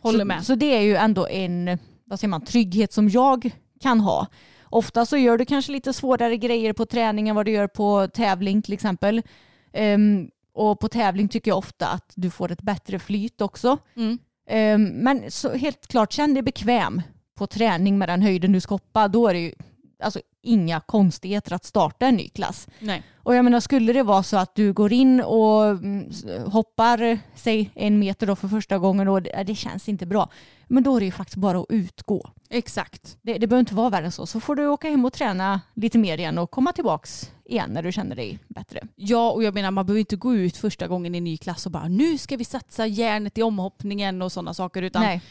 Håller så, med. Så det är ju ändå en vad säger man, trygghet som jag kan ha. Ofta så gör du kanske lite svårare grejer på träning än vad du gör på tävling till exempel. Ehm, och på tävling tycker jag ofta att du får ett bättre flyt också. Mm. Ehm, men så helt klart, känn dig bekväm på träning med den höjden du ska hoppa. Då är det ju alltså, inga konstigheter att starta en ny klass. Nej. Och jag menar, skulle det vara så att du går in och mm, hoppar, säg en meter då för första gången och det, det känns inte bra, men då är det ju faktiskt bara att utgå. Exakt. Det, det behöver inte vara värre än så. Så får du åka hem och träna lite mer igen och komma tillbaks igen när du känner dig bättre. Ja, och jag menar man behöver inte gå ut första gången i en ny klass och bara nu ska vi satsa järnet i omhoppningen och sådana saker. Utan Nej,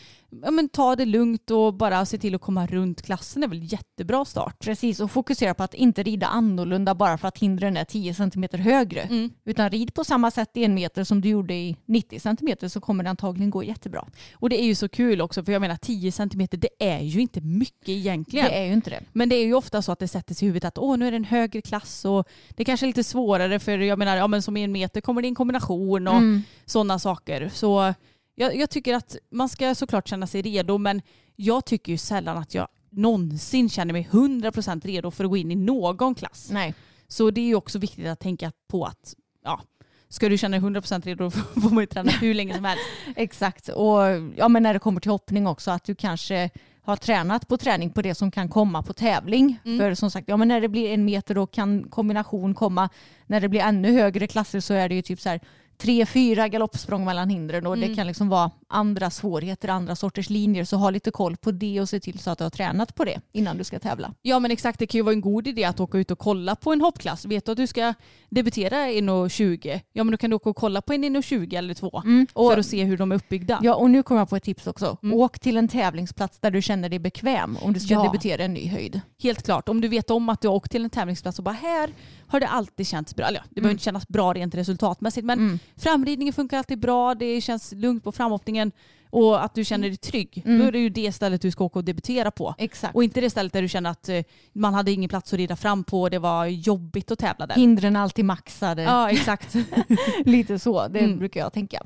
ja, men ta det lugnt och bara se till att komma runt klassen är väl jättebra start. precis. Och fokusera på att inte rida annorlunda bara för att hindren är 10 cm högre. Mm. Utan rid på samma sätt i en meter som du gjorde i 90 cm så kommer det antagligen gå jättebra. Och det är ju så kul också för jag menar 10 centimeter det är ju inte mycket egentligen. Det är ju inte det. Men det är ju ofta så att det sätter sig i huvudet att åh nu är det en högre klass och det kanske är lite svårare för jag menar ja men som i en meter kommer det en kombination och Mm. sådana saker. Så jag, jag tycker att man ska såklart känna sig redo men jag tycker ju sällan att jag någonsin känner mig 100% redo för att gå in i någon klass. Nej. Så det är ju också viktigt att tänka på att ja, ska du känna dig 100% redo får man ju träna hur länge som helst. Exakt. Och ja, men när det kommer till hoppning också, att du kanske har tränat på träning på det som kan komma på tävling. Mm. För som sagt, ja, men när det blir en meter då kan kombination komma. När det blir ännu högre klasser så är det ju typ så här tre, fyra galoppsprång mellan hindren och Mm. det kan liksom vara andra svårigheter, andra sorters linjer. Så ha lite koll på det och se till så att du har tränat på det innan du ska tävla. Ja men exakt, det kan ju vara en god idé att åka ut och kolla på en hoppklass. Vet du att du ska debutera 1,20? Ja men då kan du åka och kolla på en 1,20 eller två. Och, För att se hur de är uppbyggda. ja, och nu kommer jag på ett tips också. Mm. Åk till en tävlingsplats där du känner dig bekväm om du ska Ja. debutera en ny höjd. Helt klart, om du vet om att du har åkt till en tävlingsplats och bara här har det alltid känts bra. Eller ja, det behöver inte kännas bra rent resultatmässigt men Mm. Framridningen funkar alltid bra, det känns lugnt på framhoppningen och att du känner dig trygg. Mm. Då är det ju det stället du ska åka och debutera på. Exakt. Och inte det stället där du känner att eh, man hade ingen plats att rida fram på och det var jobbigt att tävla där. Hindren alltid maxade. Ja exakt. Lite så, det Mm. brukar jag tänka.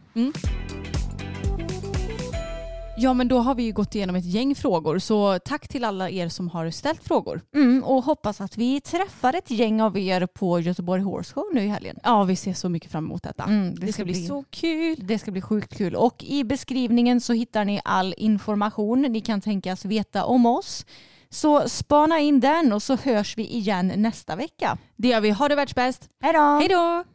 Ja men då har vi ju gått igenom ett gäng frågor så tack till alla er som har ställt frågor. Mm, och hoppas att vi träffar ett gäng av er på Göteborg Horse Show nu i helgen. Ja vi ser så mycket fram emot detta. Mm, det, ska, bli så kul. Det ska bli sjukt kul. Och i beskrivningen så hittar ni all information ni kan tänkas veta om oss. Så spana in den och så hörs vi igen nästa vecka. Det gör vi. Ha det världsbäst. Hej då! Hej då!